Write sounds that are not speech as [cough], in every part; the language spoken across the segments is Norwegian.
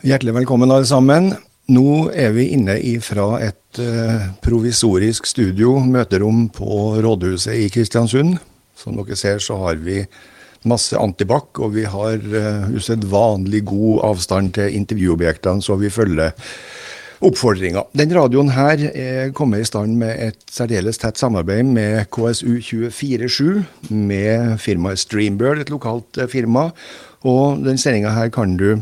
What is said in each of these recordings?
Hjertelig velkommen, alle sammen. Nå er vi inne fra et uh, provisorisk studio, møterom på rådhuset i Kristiansund. Som dere ser, så har vi masse antibac, og vi har uh, usedvanlig god avstand til intervjuobjektene, så vi følger oppfordringa. Den radioen her er kommet i stand med et særdeles tett samarbeid med KSU247, med firmaet Streambird, et lokalt firma. Og den sendinga her kan du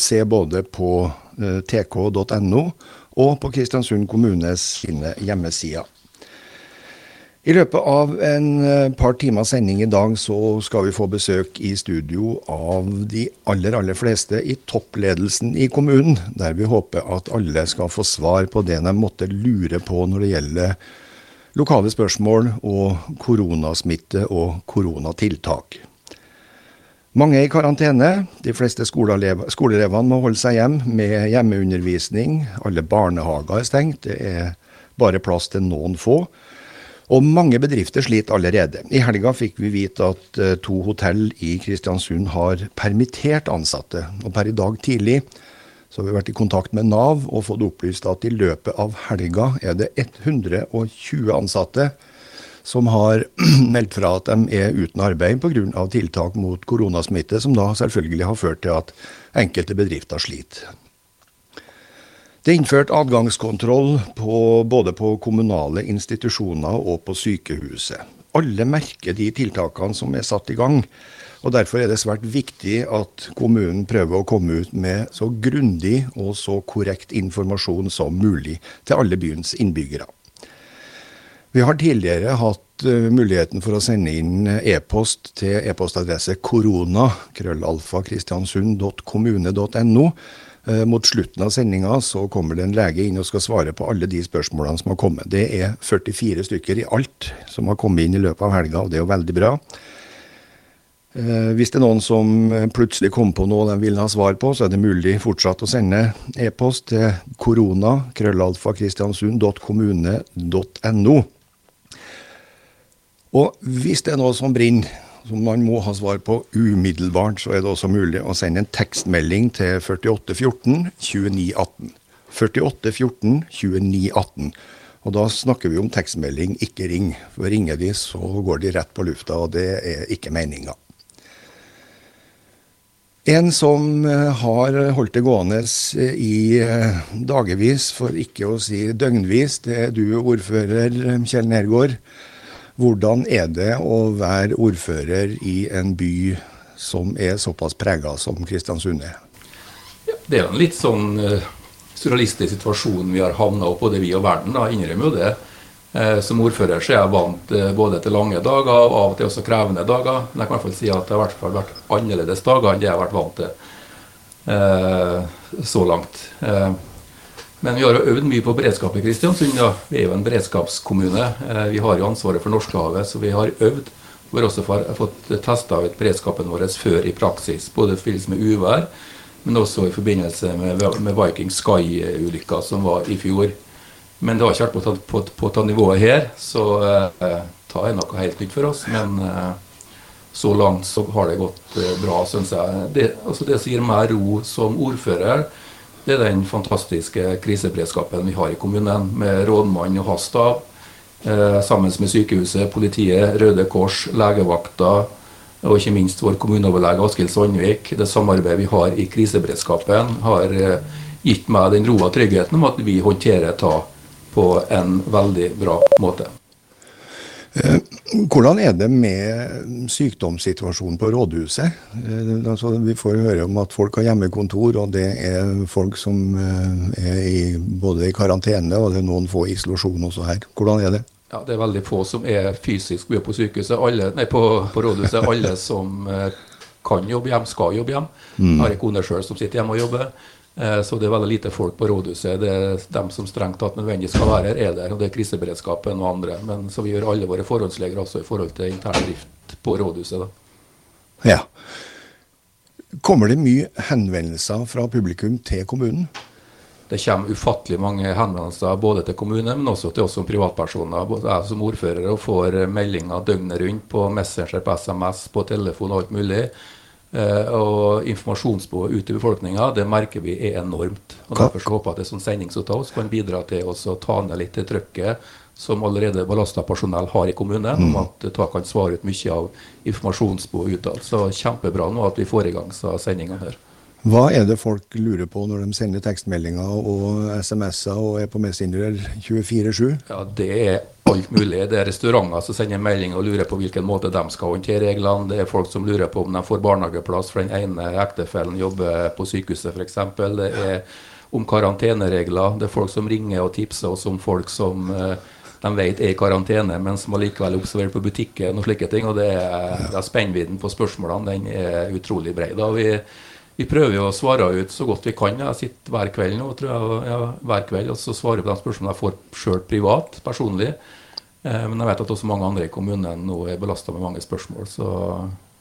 se både på Eh, tk.no og på Kristiansund kommunes sine hjemmesider. I løpet av en eh, par timers sending i dag så skal vi få besøk i studio av de aller, aller fleste i toppledelsen i kommunen, der vi håper at alle skal få svar på det de måtte lure på når det gjelder lokale spørsmål og koronasmitte og koronatiltak. Mange er i karantene. De fleste skoleelevene må holde seg hjem med hjemmeundervisning. Alle barnehager er stengt. Det er bare plass til noen få. Og mange bedrifter sliter allerede. I helga fikk vi vite at eh, to hotell i Kristiansund har permittert ansatte. Og per i dag tidlig så har vi vært i kontakt med Nav og fått opplyst at i løpet av helga er det 120 ansatte som har [clears throat] meldt fra at de er uten arbeid pga. tiltak mot koronasmitte, som da selvfølgelig har ført til at enkelte bedrifter sliter. Det er innført adgangskontroll på, både på kommunale institusjoner og på sykehuset. Alle merker de tiltakene som er satt i gang. og Derfor er det svært viktig at kommunen prøver å komme ut med så grundig og så korrekt informasjon som mulig til alle byens innbyggere. Vi har tidligere hatt uh, muligheten for å sende inn e-post til e-postadresse korona, krøllalfa, kristiansund.kommune.no. Uh, mot slutten av sendinga så kommer det en lege inn og skal svare på alle de spørsmålene som har kommet. Det er 44 stykker i alt som har kommet inn i løpet av helga, og det er jo veldig bra. Hvis det er noen som plutselig kommer på noe de vil ha svar på, så er det mulig fortsatt å sende e-post til korona.krøllalfa.kristiansund.kommune.no. krøllalfa, kristiansund.kommune.no. Og hvis det er noe som brenner, som man må ha svar på umiddelbart, så er det også mulig å sende en tekstmelding til 4814 2918. 4814 2918. Og da snakker vi om tekstmelding, ikke ring. For ringer de, så går de rett på lufta, og det er ikke meninga. En som eh, har holdt det gående i eh, dagevis, for ikke å si døgnvis, det er du, ordfører Kjell Nergård. Hvordan er det å være ordfører i en by som er såpass prega som Kristiansund er? Ja, det er en litt sånn uh, surrealistisk situasjon vi har havna opp, både vi og verden. da, innrømmer jo det. Uh, som ordfører så er jeg vant uh, både til lange dager og av og til også krevende dager. Men jeg kan i hvert fall si at det har hvert fall vært annerledes dager enn det jeg har vært vant til så langt. Men vi har jo øvd mye på beredskap i Kristiansund. Ja. Vi er jo en beredskapskommune. Eh, vi har jo ansvaret for Norskehavet, så vi har øvd. Vi har også fått testa ut beredskapen vår før i praksis, både i forbindelse med uvær, men også i forbindelse med, Viking Sky-ulykka som var i fjor. Men det har ikke vært på, på, på, på nivået her, så eh, ta er noe helt nytt for oss. Men eh, så langt så har det gått eh, bra, syns jeg. Det, altså det som gir meg ro som ordfører, det er den fantastiske kriseberedskapen vi har i kommunen, med rådmann og hans eh, sammen med sykehuset, politiet, Røde Kors, legevakta og ikke minst vår kommuneoverlege Askild Sandvik. Det samarbeidet vi har i kriseberedskapen, har eh, gitt meg den roa tryggheten om at vi håndterer ta på en veldig bra måte. Eh, hvordan er det med sykdomssituasjonen på rådhuset? Eh, altså, vi får høre om at folk har hjemmekontor, og det er folk som eh, er i, både i karantene og det er noen få i isolasjon også her. Hvordan er det? Ja, Det er veldig få som er fysisk mye på sykehuset. Alle, nei, på, på rådhuset. Alle som kan jobbe hjem, skal jobbe hjem. Mm. Har en kone sjøl som sitter hjemme og jobber. Eh, så det er veldig lite folk på rådhuset. Det er dem som strengt tatt nødvendigvis skal være her, er der. Og det er kriseberedskapen og andre. Men så vi gjør alle våre forholdsleger også i forhold til intern drift på rådhuset. da. Ja. Kommer det mye henvendelser fra publikum til kommunen? Det kommer ufattelig mange henvendelser både til kommunen, men også til oss som privatpersoner. Både jeg som ordfører og får meldinger døgnet rundt på Messenger, på SMS, på telefon og alt mulig. Eh, og informasjonsbehovet ut til befolkninga det merker vi er enormt. og Derfor så håper jeg at en sånn sending som oss kan bidra til å ta ned litt det trykket som allerede belasta personell har i kommunen, mm. om at det kan svare ut mye av informasjonsbehovet utad. Så kjempebra nå at vi får i gang sendingene her. Hva er det folk lurer på når de sender tekstmeldinger og SMS-er og er på Messenger 24-7? Ja, Det er alt mulig. Det er restauranter som sender melding og lurer på hvilken måte de skal håndtere reglene. Det er folk som lurer på om de får barnehageplass for den ene ektefellen jobber på sykehuset f.eks. Det er om karanteneregler. Det er folk som ringer og tipser oss om folk som eh, de vet er i karantene, men som allikevel observerer på butikken og slike ting. og det er, det er Spennvidden på spørsmålene den er utrolig bred. Da vi vi prøver jo å svare ut så godt vi kan. Jeg sitter hver kveld nå, tror jeg, ja, hver kveld, og så svarer på de spørsmålene jeg får sjøl privat, personlig. Eh, men jeg vet at også mange andre i kommunen nå er belasta med mange spørsmål. Så.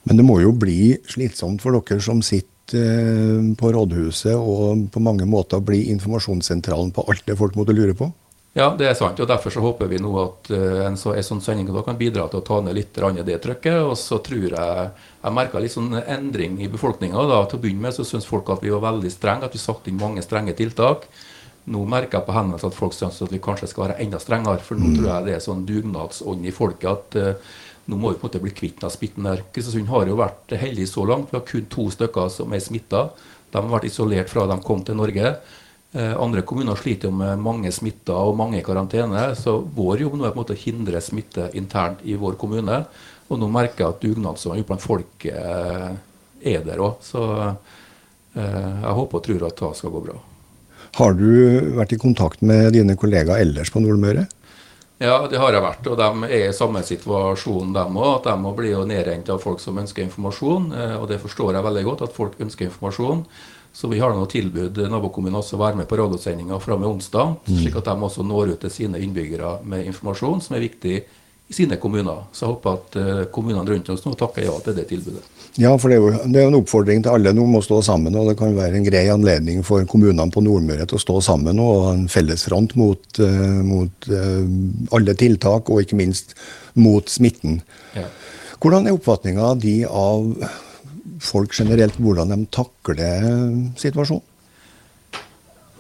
Men det må jo bli slitsomt for dere som sitter eh, på rådhuset og på mange måter blir informasjonssentralen på alt det folk måtte lure på? Ja, det er sant. og Derfor så håper vi nå at uh, en, så, en sånn sending kan bidra til å ta ned litt det trykket. Og så tror jeg jeg merka litt sånn endring i befolkninga. Til å begynne med så syns folk at vi var veldig strenge, at vi satte inn mange strenge tiltak. Nå merker jeg på henvendelser at folk syns at vi kanskje skal være enda strengere. For nå mm. tror jeg det er sånn dugnadsånd i folket at uh, nå må vi på en måte bli kvitt den smitten der. Kristiansund har jo vært heldig så langt. Vi har kun to stykker som er smitta. De har vært isolert fra de kom til Norge. Eh, andre kommuner sliter jo med mange smitta og mange i karantene. Så vår jobb nå er på en måte å hindre smitte internt i vår kommune. Og nå merker jeg at dugnadsånden blant folk eh, er der òg. Så eh, jeg håper og tror at det skal gå bra. Har du vært i kontakt med dine kollegaer ellers på Nordmøre? Ja, det har jeg vært. Og de er i samme situasjon, dem òg. At de må bli nedrent av folk som ønsker informasjon. Og det forstår jeg veldig godt, at folk ønsker informasjon. Så vi har noe tilbud nabokommunen også å være med på radiosendinga fra med onsdag, mm. slik at de også når ut til sine innbyggere med informasjon som er viktig i sine kommuner. Så jeg håper at uh, kommunene rundt oss nå takker ja til det tilbudet. Ja, for det er jo det er en oppfordring til alle nå om å stå sammen. og Det kan være en grei anledning for kommunene på Nordmøre til å stå sammen og ha en felles front mot, uh, mot uh, alle tiltak, og ikke minst mot smitten. Ja. Hvordan er oppfatninga di av folk generelt hvordan de takler situasjonen?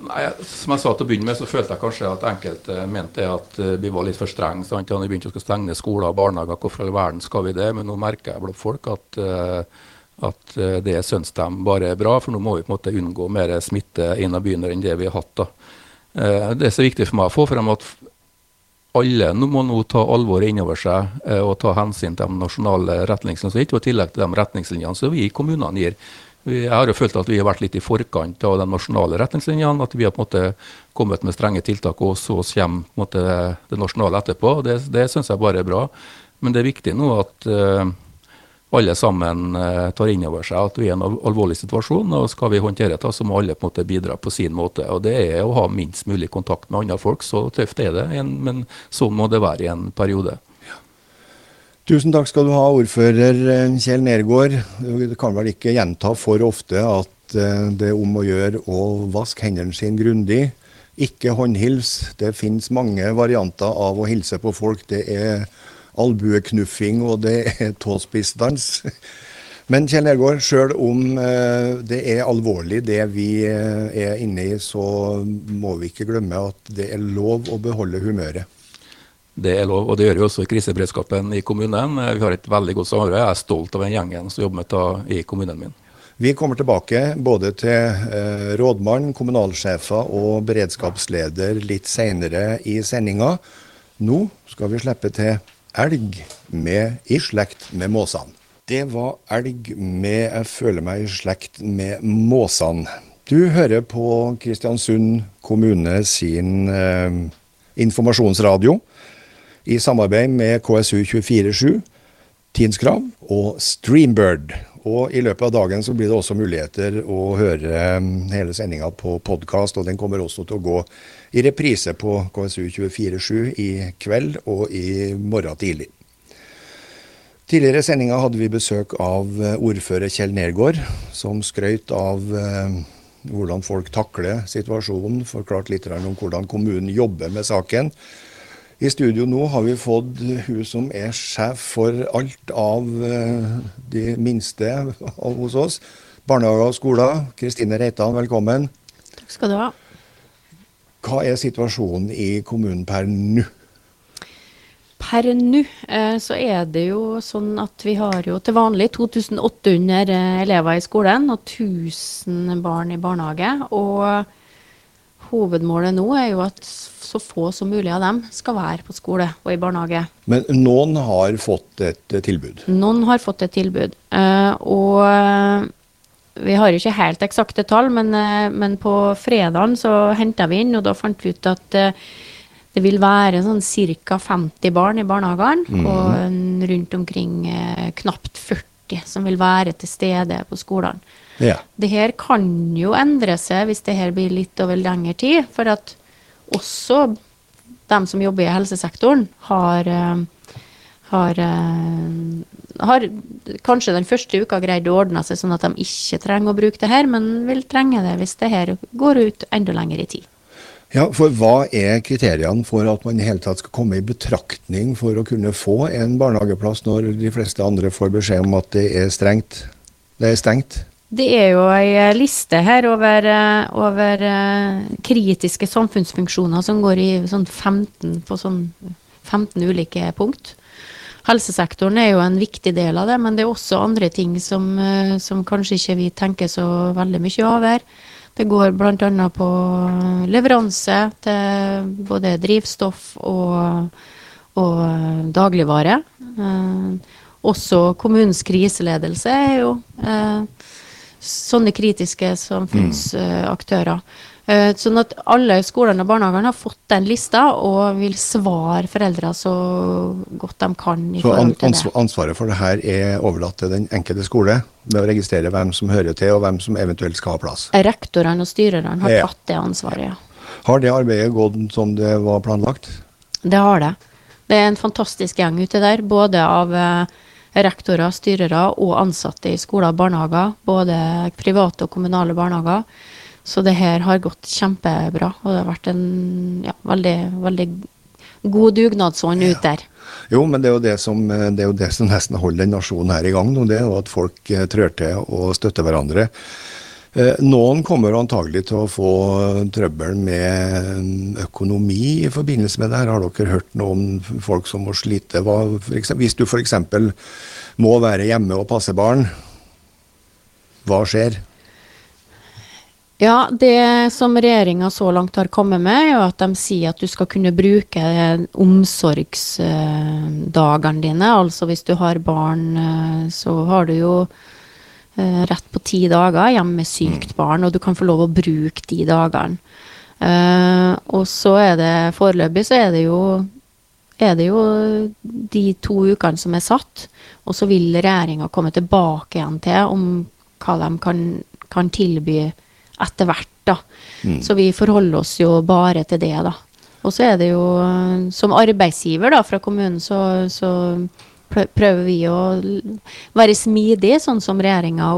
Nei, Som jeg sa til å begynne med, så følte jeg kanskje at enkelte mente at eh, vi var litt for strenge. Vi begynte å stenge skoler og barnehager, hvorfor i all verden skal vi det? Men nå merker jeg blant folk at, eh, at eh, det syns de bare er bra. For nå må vi på en måte unngå mer smitte innen begynner enn det vi har hatt. da. Det er så viktig for meg å få frem, at alle må nå ta alvoret innover seg eh, og ta hensyn til de nasjonale retningslinjene, og i tillegg til de retningslinjene som vi i kommunene gir. Jeg har jo følt at vi har vært litt i forkant av de nasjonale retningslinjene. At vi har på en måte kommet med strenge tiltak, og så kommer måte, det nasjonale etterpå. Det, det syns jeg bare er bra. Men det er viktig nå at uh, alle sammen eh, tar inn over seg at vi er i en alvorlig situasjon. og Skal vi håndtere det, så må alle på en måte bidra på sin måte. og Det er å ha minst mulig kontakt med andre folk. Så tøft er det, men sånn må det være i en periode. Tusen takk skal du ha, ordfører eh, Kjell Nergård. Du kan vel ikke gjenta for ofte at eh, det er om å gjøre å vaske hendene sine grundig. Ikke håndhils. Det finnes mange varianter av å hilse på folk. Det er albueknuffing, og det er tåspissdans. Men Kjell Nergård, sjøl om eh, det er alvorlig det vi er inne i, så må vi ikke glemme at det er lov å beholde humøret. Det er lov, og det gjør vi også i kriseberedskapen i kommunen. Vi har et veldig godt samarbeid. Jeg er stolt av den gjengen som jobber med det i kommunen min. Vi kommer tilbake både til eh, rådmann, kommunalsjefer og beredskapsleder litt seinere i sendinga. Nå skal vi slippe til elg med, i slekt med måsene. Det var elg med Jeg føler meg i slekt med måsene. Du hører på Kristiansund kommune sin eh, informasjonsradio i samarbeid med KSU247, Tinskrav og Streambird. Og I løpet av dagen så blir det også muligheter å høre eh, hele sendinga på podkast, og den kommer også til å gå i reprise på KSU247 i kveld og i morgen tidlig. Tidligere i sendinga hadde vi besøk av eh, ordfører Kjell Nergård, som skrøyt av eh, hvordan folk takler situasjonen, forklart litt om hvordan kommunen jobber med saken. I studio nå har vi fått hun som er sjef for alt av eh, de minste hos oss. Barnehager og skoler. Kristine Reitan, velkommen. Takk skal du ha. Hva er situasjonen i kommunen per nå? Per nå eh, så er det jo sånn at vi har jo til vanlig 2800 eh, elever i skolen og 1000 barn i barnehage. Og hovedmålet nå er jo at så få som mulig av dem skal være på skole og i barnehage. Men noen har fått et eh, tilbud? Noen har fått et tilbud. Uh, og uh, vi har ikke helt eksakte tall, men, men på fredagen så henta vi inn, og da fant vi ut at det vil være sånn ca. 50 barn i barnehagene, mm. og rundt omkring knapt 40 som vil være til stede på skolene. Ja. Det her kan jo endre seg hvis det her blir litt over lengre tid. For at også de som jobber i helsesektoren, har, eh, har, eh, har kanskje den første uka greid å ordne seg sånn at de ikke trenger å bruke det her, men vil trenge det hvis det her går ut enda lenger i tid. Ja, for Hva er kriteriene for at man i hele tatt skal komme i betraktning for å kunne få en barnehageplass, når de fleste andre får beskjed om at det er strengt? Det er stengt? Det er jo ei eh, liste her over, eh, over, eh, kritiske samfunnsfunksjoner som går i sånn 15, på sånn 15 ulike punkt. Helsesektoren er jo en viktig del av det, men det er også andre ting som, som kanskje ikke vi tenker så veldig mye over. Det går bl.a. på leveranse til både drivstoff og, og dagligvare. Eh, også kommunens kriseledelse er jo eh, sånne kritiske samfunnsaktører. Mm. Sånn at alle skolene og barnehagene har fått den lista og vil svare foreldre så godt de kan. i så forhold til det. Ansvaret for det her er overlatt til den enkelte skole med å registrere hvem som hører til og hvem som eventuelt skal ha plass? Rektorene og styrerne har ja. tatt det ansvaret, ja. Har det arbeidet gått som det var planlagt? Det har det. Det er en fantastisk gjeng ute der, både av uh, rektorer, styrere og ansatte i skoler og barnehager. Både private og kommunale barnehager. Så det her har gått kjempebra. Og det har vært en ja, veldig, veldig god dugnadsånd ut der. Jo, men det er jo det, som, det er jo det som nesten holder den nasjonen her i gang nå. Det er jo at folk eh, trør til og støtter hverandre. Eh, noen kommer antagelig til å få trøbbel med økonomi i forbindelse med det her. Har dere hørt noe om folk som må slite? Hva, eksempel, hvis du f.eks. må være hjemme og passe barn, hva skjer? Ja, Det som regjeringa så langt har kommet med, er at de sier at du skal kunne bruke omsorgsdagene dine. Altså hvis du har barn, eh, så har du jo rett på ti dager hjemme med sykt barn, og du kan få lov å bruke de dagene. Uh, og så er det foreløpig så er det jo er det jo de to ukene som er satt, og så vil regjeringa komme tilbake igjen til om hva de kan, kan tilby etter hvert, da. Mm. Så vi forholder oss jo bare til det, da. Og så er det jo som arbeidsgiver da, fra kommunen, så, så prøver vi å være smidige, sånn som regjeringa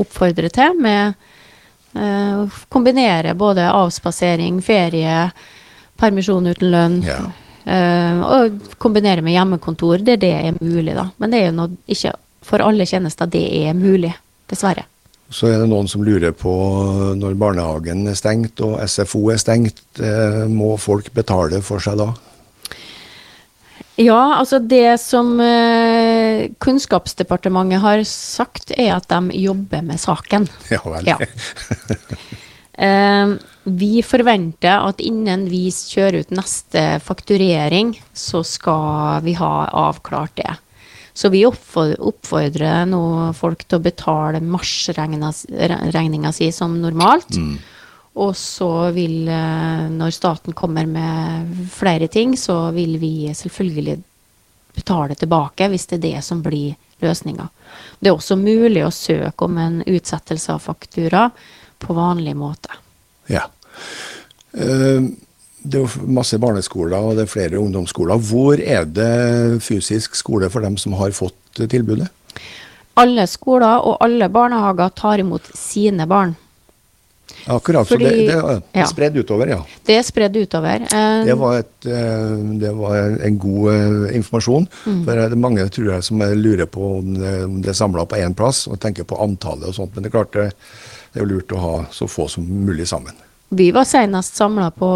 oppfordrer til, med å uh, kombinere både avspasering, ferie, permisjon uten lønn. Ja. Uh, og kombinere med hjemmekontor der det er mulig, da. Men det er jo noe, ikke for alle tjenester det er mulig, dessverre. Så er det noen som lurer på når barnehagen er stengt og SFO er stengt, uh, må folk betale for seg da? Ja, altså det som uh, Kunnskapsdepartementet har sagt, er at de jobber med saken. Ja vel. Ja. uh, [laughs] vi forventer at innen vi kjører ut neste fakturering, så skal vi ha avklart det. Så vi oppfordrer nå folk til å betale marsregninga si som normalt. Mm. Og så vil, eh, når staten kommer med flere ting, så vil vi selvfølgelig betale tilbake hvis det er det som blir løsninga. Det er også mulig å søke om en utsettelse av faktura på vanlig måte. Ja. Eh, det er jo masse barneskoler og det er flere ungdomsskoler. Hvor er det fysisk skole for dem som har fått tilbudet? Alle skoler og alle barnehager tar imot sine barn. Akkurat. Fordi- så det, det er ja. spredd utover, ja. Det er spredd utover. Eh, Det var, et, eh, det var en god eh, informasjon. Mm. For det er mange tror jeg, som lurer på om det, om det er samla på én plass, og tenker på antallet og sånt. Men det er klart det, det er jo lurt å ha så få som mulig sammen. Vi var senest samla på,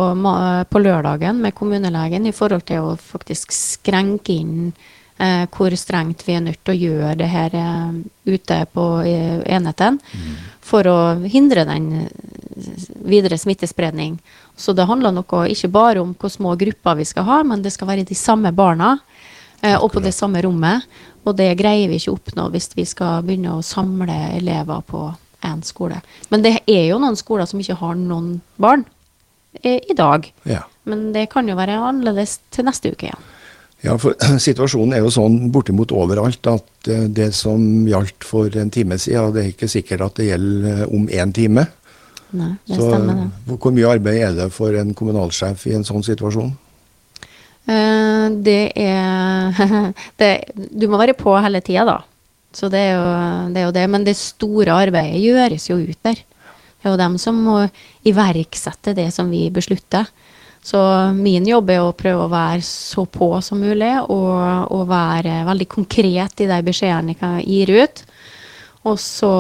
på lørdagen med kommunelegen i forhold til å faktisk skrenke inn eh, hvor strengt vi er nødt til å gjøre det her eh, ute på eh, enheten for å hindre den videre smittespredning. Så det handler noe ikke bare om hvor små grupper vi skal ha, men det skal være de samme barna eh, og på det samme rommet. Og det greier vi ikke å oppnå hvis vi skal begynne å samle elever på én skole. Men det er jo noen skoler som ikke har noen barn eh, i dag. Ja. Men det kan jo være annerledes til neste uke igjen. Ja, for [clears throat] Situasjonen er jo sånn bortimot overalt at eh, det som gjaldt for en time siden, det er ikke sikkert at det gjelder eh, om én time. Nei, det Så stemmer det. hvor- hvor mye arbeid er det for en kommunalsjef i en sånn situasjon? Eh, det er [laughs] det, Du må være på hele tida, da. Så det er, jo, det er jo det. Men det store arbeidet gjøres jo ut der. Det er jo dem som må iverksette det som vi beslutter. Så min jobb er å prøve å være så på som mulig, og, og være veldig konkret i de beskjedene jeg gir ut. Og så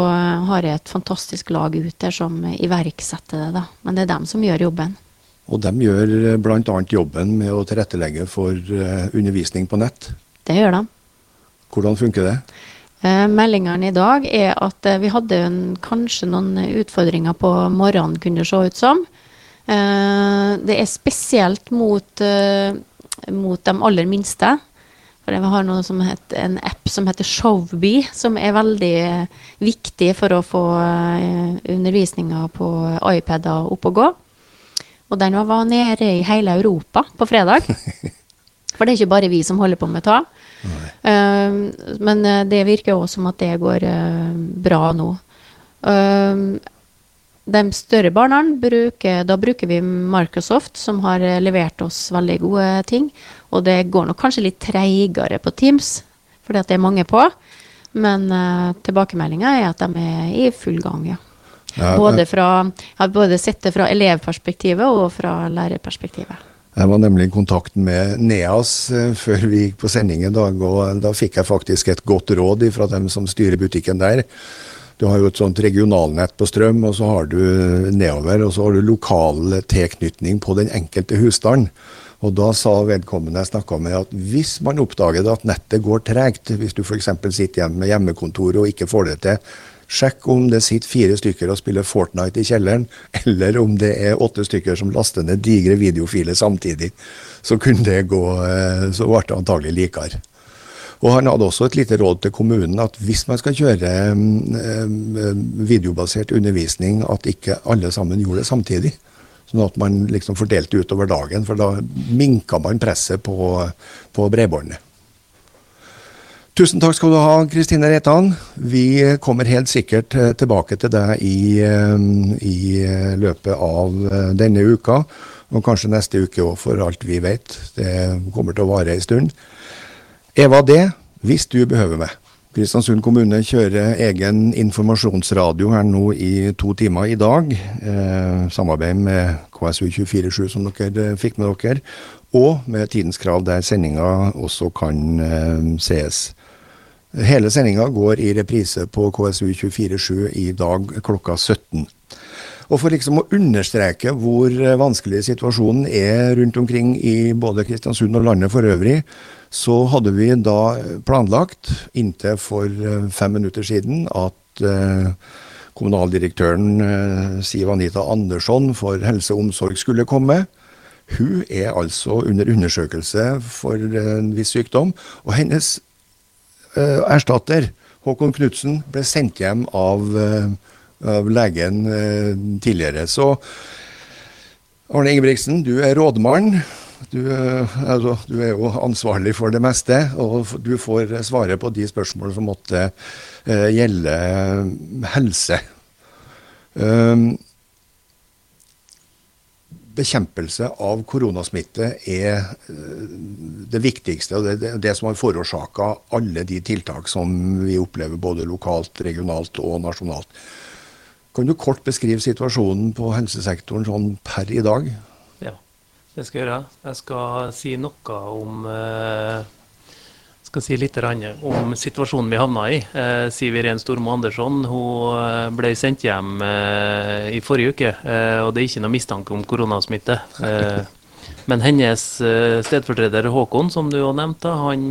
har jeg et fantastisk lag ut der som iverksetter det, da. Men det er dem som gjør jobben. Og de gjør bl.a. jobben med å tilrettelegge for eh, undervisning på nett. Det gjør de. Hvordan funker det? Eh, meldingene i dag er at eh, vi hadde en, kanskje noen utfordringer på morgenen, kunne det se ut som. Eh, det er spesielt mot, eh, mot de aller minste. For vi har noe som heter, en app som heter Showby, som er veldig viktig for å få eh, undervisninga på iPader opp og gå. Og den var nede i hele Europa på fredag. [laughs] For det er ikke bare vi som holder på med ta. Uh, men det virker også som at det går uh, bra nå. Eh, de større barna bruker, da bruker vi Microsoft, som har eh, levert oss veldig gode ting. Og det går nok kanskje litt treigere på Teams, fordi at det er mange på. Men uh, tilbakemeldinga er at de er i full gang, ja. Ja, Både fra, jeg har både sett det fra elevperspektivet og fra lærerperspektivet. Jeg var nemlig i kontakt med NEAS eh, før vi gikk på sending i dag, og da fikk jeg faktisk et godt råd fra dem som styrer butikken der. Du har jo et sånt regionalnett på strøm, og så har du nedover, og så har du lokal tilknytning på den enkelte husstand. Og da sa vedkommende jeg snakka med at hvis man oppdager at nettet går tregt, hvis du f.eks. sitter hjemme med hjemmekontor og ikke får det til, sjekk om det sitter fire stykker og spiller Fortnite i kjelleren, [laughs] eller om det er åtte stykker som laster ned digre videofiler samtidig. Så kunne det gå, eh, så ble det antagelig likere. Og han hadde også et lite råd til kommunen at hvis man skal kjøre eh, videobasert undervisning, at ikke alle sammen gjorde det samtidig. Sånn at man liksom fordelte utover dagen, for da minka man presset på, på bredbåndet. Tusen takk skal du ha, Kristine Reitan. Vi kommer helt sikkert eh, tilbake til deg i, i eh, løpet av eh, denne uka, og kanskje neste uke òg, for alt vi vet. Det kommer til å vare ei stund. Eva D, hvis du behøver meg. Kristiansund kommune kjører egen informasjonsradio her nå i to timer i dag. Eh, samarbeid med KSU247 som dere eh, fikk med dere. Og med Tidens Krav der sendinga også kan eh, sees. Hele sendinga går i reprise på KSU247 i dag klokka 17. Og for liksom å understreke hvor eh, vanskelig situasjonen er rundt omkring i både Kristiansund og landet for øvrig, så hadde vi da planlagt inntil for eh, fem minutter siden at eh, kommunaldirektøren eh, Siv Anita Andersson for helse og omsorg skulle komme. Hun er altså under undersøkelse for en viss sykdom, og hennes erstatter, Håkon Knutsen, ble sendt hjem av, av legen tidligere. Så Arne Ingebrigtsen, du er rådmann. Du, eh, altså, du er jo ansvarlig for det meste, og du får svare på de spørsmålene som måtte uh, gjelde eh, helse. Um, bekjempelse av koronasmitte er eh, det viktigste, og det, det, det som har forårsaka alle de tiltak som vi opplever både lokalt, regionalt og nasjonalt. Kan du kort beskrive situasjonen på helsesektoren sånn per i dag? Det skal jeg gjøre. Jeg skal si noe om eh, skal si litt om situasjonen vi havna i. Eh, Siv Iren Stormo Andersson hun eh, ble sendt hjem i forrige uke. Og det er ikke noe mistanke om koronasmitte. Men hennes stedfortreder Håkon, som du jo nevnte, han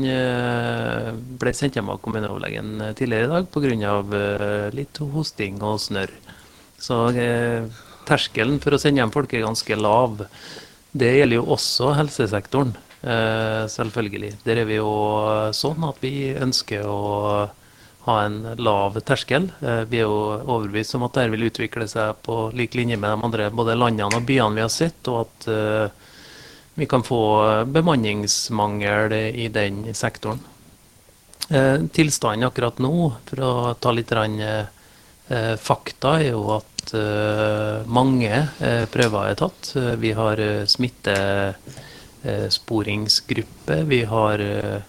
ble sendt hjem av kommuneoverlegen tidligere i dag pga. Litt hosting og snørr. Så terskelen for å sende hjem folk er ganske lav. Det gjelder jo også helsesektoren. Eh, selvfølgelig. Der er vi jo sånn at vi ønsker å ha en lav terskel. Eh, vi er jo overbevist om at dette vil utvikle seg på lik linje med de andre både landene og byene vi har sett, og at eh, vi kan få bemanningsmangel i den sektoren. Tilstanden akkurat nå, for å ta litt fakta, er jo at mange prøver er tatt. Vi har smittesporingsgruppe. Eh, sporingsgruppe. Vi har eh,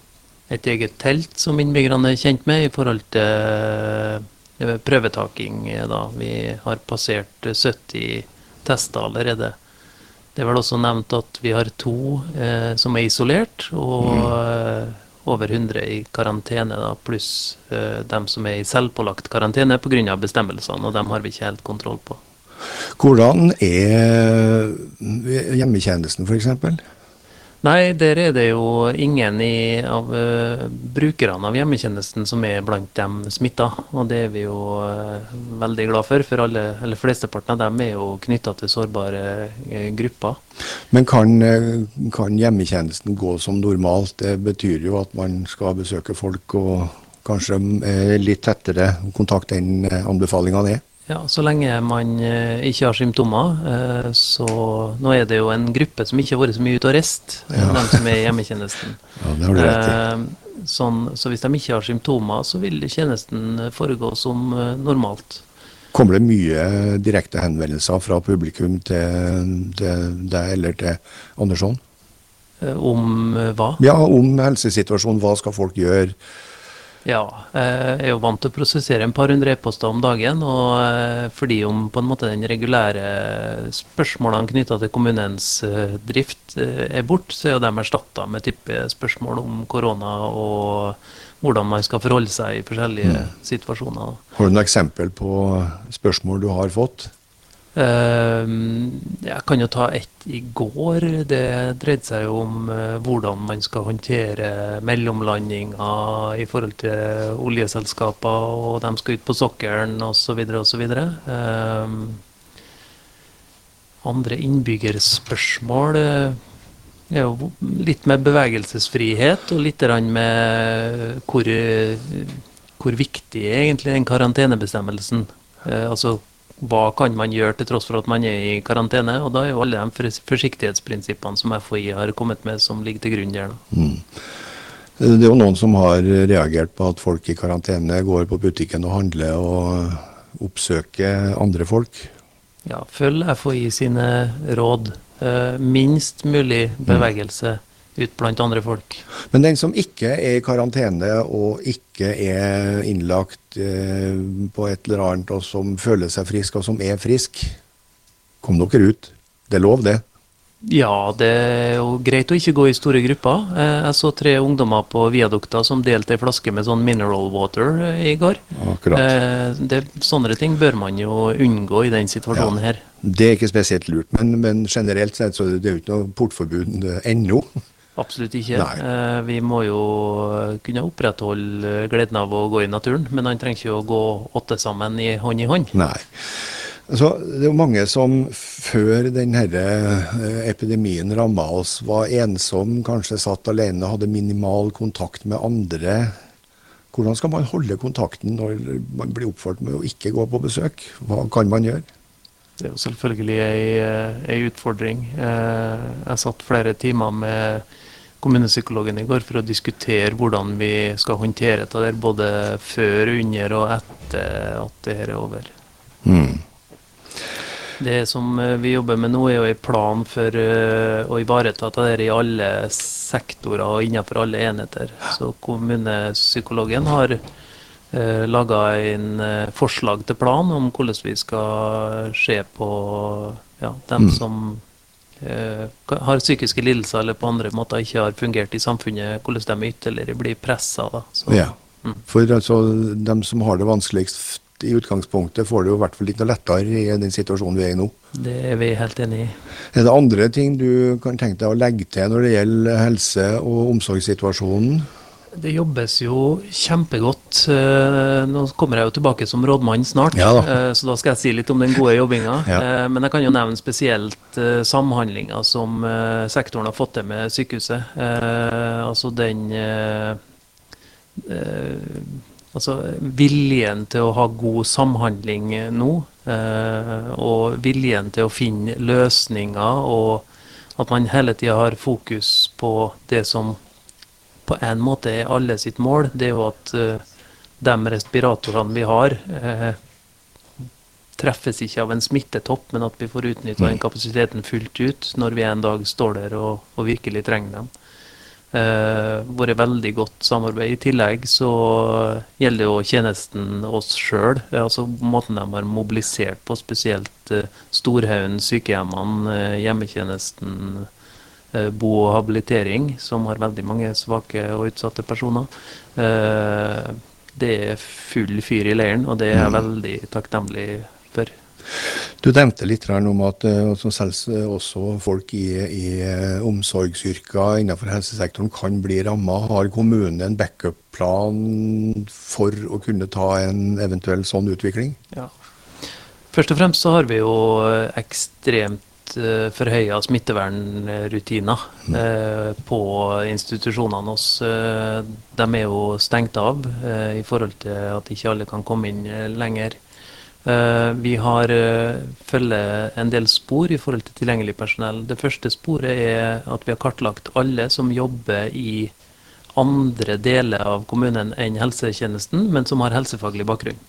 et eget telt som innbyggerne er kjent med i forhold til eh, prøvetaking. Da. Vi har passert 70 tester allerede. Det er vel også nevnt at vi har to eh, som er isolert, og mm. Over 100 i karantene, da, pluss uh, dem som er i selvpålagt karantene pga. bestemmelsene, og dem har vi ikke helt kontroll på. Hvordan er hjemmetjenesten f.eks.? Nei, der er det jo ingen i, av uh, brukerne av hjemmetjenesten som er blant dem smitta. Og det er vi jo uh, veldig glad for, for alle, eller flesteparten av dem er jo knytta til sårbare uh, grupper. Men kan, kan, hjemmetjenesten gå som normalt? Det betyr jo at man skal besøke folk og kanskje litt tettere kontakt enn anbefalingene er? Ja, Så lenge man eh, ikke har symptomer. Eh, så Nå er det jo en gruppe som ikke har vært så mye ute og reist, ja. de som er i hjemmetjenesten. [laughs] Ja, det har du rett i. Eh, sånn, så hvis de ikke har symptomer, så vil tjenesten foregå som normalt. Kommer det mye direkte henvendelser fra publikum til, deg eller til Andersson? Om hva? Ja, Om helsesituasjonen. Hva skal folk gjøre? Ja, jeg er jo vant til å prosessere en par hundre e-poster om dagen. Og eh, fordi om på en måte den regulære spørsmålene knytta til kommunens eh, drift eh, er bort, så er jo de erstatta med type spørsmål om korona og hvordan man skal forholde seg i forskjellige mm. situasjoner. Har du noen eksempel på spørsmål du har fått? Ehm, jeg kan jo ta ett i går. Det dreide seg jo om eh, hvordan man skal håndtere mellomlandinger i forhold til oljeselskaper, og de skal ut på sokkelen osv. osv. Um, andre innbyggerspørsmål eh, er jo litt med bevegelsesfrihet og litt med hvor, hvor viktig er egentlig den karantenebestemmelsen. Eh, altså hva kan man gjøre til tross for at man er i karantene? Og da er jo alle de forsiktighetsprinsippene som FHI har kommet med, som ligger til grunn der. Mm. Det er jo noen som har reagert på at folk i karantene går på butikken og handler og oppsøker andre folk. Ja, følg FHI sine råd. Eh, minst mulig bevegelse. Mm ut blant andre folk. Men den som ikke er i karantene og ikke er innlagt eh, på et eller annet, og som føler seg frisk, og som er frisk, kom dere ut. Det er lov, det? Ja, det er jo greit å ikke gå i store grupper. Eh, jeg så tre ungdommer på viadukta som delte ei flaske med sånn mineral water eh, i går. Akkurat. Det, sånne ting bør man jo unngå i den situasjonen ja, her. Det er ikke spesielt lurt, men, men generelt sett så det er det jo ikke noe portforbud ennå. Absolutt ikke. Eh, vi må jo kunne opprettholde gleden av å gå i naturen, men han trenger ikke å gå åtte sammen i hånd i hånd. Nei. Så det er jo mange som før denne eh, epidemien ramma oss, var ensom, kanskje satt alene, hadde minimal kontakt med andre. Hvordan skal man holde kontakten når man blir oppført med å ikke gå på besøk? Hva kan man gjøre? Det er jo selvfølgelig ei, ei utfordring. Eh, jeg satt flere timer med kommunepsykologen i går for å diskutere hvordan vi skal håndtere dette der, både før, under og etter at det her er over. Mm. Det som eh, vi jobber med nå, er jo en plan for uh, å ivareta dette i alle sektorer og innenfor alle enheter. Så kommunepsykologen har eh, laga en eh, forslag til plan om hvordan vi skal se på ja, dem Mm. som eh, har psykiske lidelser eller på andre måter ikke har fungert i samfunnet, hvordan de ytterligere blir pressa. Ja. Mm. For altså, dem som har det vanskeligst i utgangspunktet, får det jo i hvert fall litt noe lettere i den situasjonen vi er i nå. Det er vi helt enig i. Er det andre ting du kan tenke deg å legge til når det gjelder helse- og omsorgssituasjonen? Det jobbes jo kjempegodt. Eh, Nå kommer jeg jo tilbake som rådmann snart, Ja da. eh, så da skal jeg si litt om den gode jobbinga. Ja. Eh, Men jeg kan jo nevne spesielt samhandlinga som sektoren har fått til med sykehuset. Eh, Altså den Altså viljen til å ha god samhandling nå, og viljen til å finne løsninger, og at man hele tida har fokus på det som på en måte er alle sitt mål, det er jo at eh, de respiratorene vi har, eh, treffes ikke av en smittetopp, men at vi får utnytta den kapasiteten fullt ut når vi en dag står der og, og virkelig trenger dem. Eh, vært veldig godt samarbeid. I tillegg så gjelder jo tjenesten oss sjøl, altså måten de har mobilisert på, spesielt eh, Storhaugen, sykehjemmene, eh, hjemmetjenesten, bo og habilitering, som har veldig mange svake og utsatte personer. Eh, det er full fyr i leiren, og det er jeg veldig takknemlig for. Du nevnte litt om at eh, eh, også folk i, i eh, omsorgsyrker innenfor helsesektoren kan bli ramma. Har kommunen en backup-plan for å kunne ta en eventuell sånn utvikling? Ja. Først og fremst så har vi jo eh, ekstremt forhøya smittevernrutiner eh, på institusjonene våre. Eh, de er jo stengt av eh, i forhold til at ikke alle kan komme inn eh, lenger. Eh, vi har følger en del spor i forhold til tilgjengelig personell. Det første sporet er at vi har kartlagt alle som jobber i andre deler av kommunen enn helsetjenesten, men som har helsefaglig bakgrunn.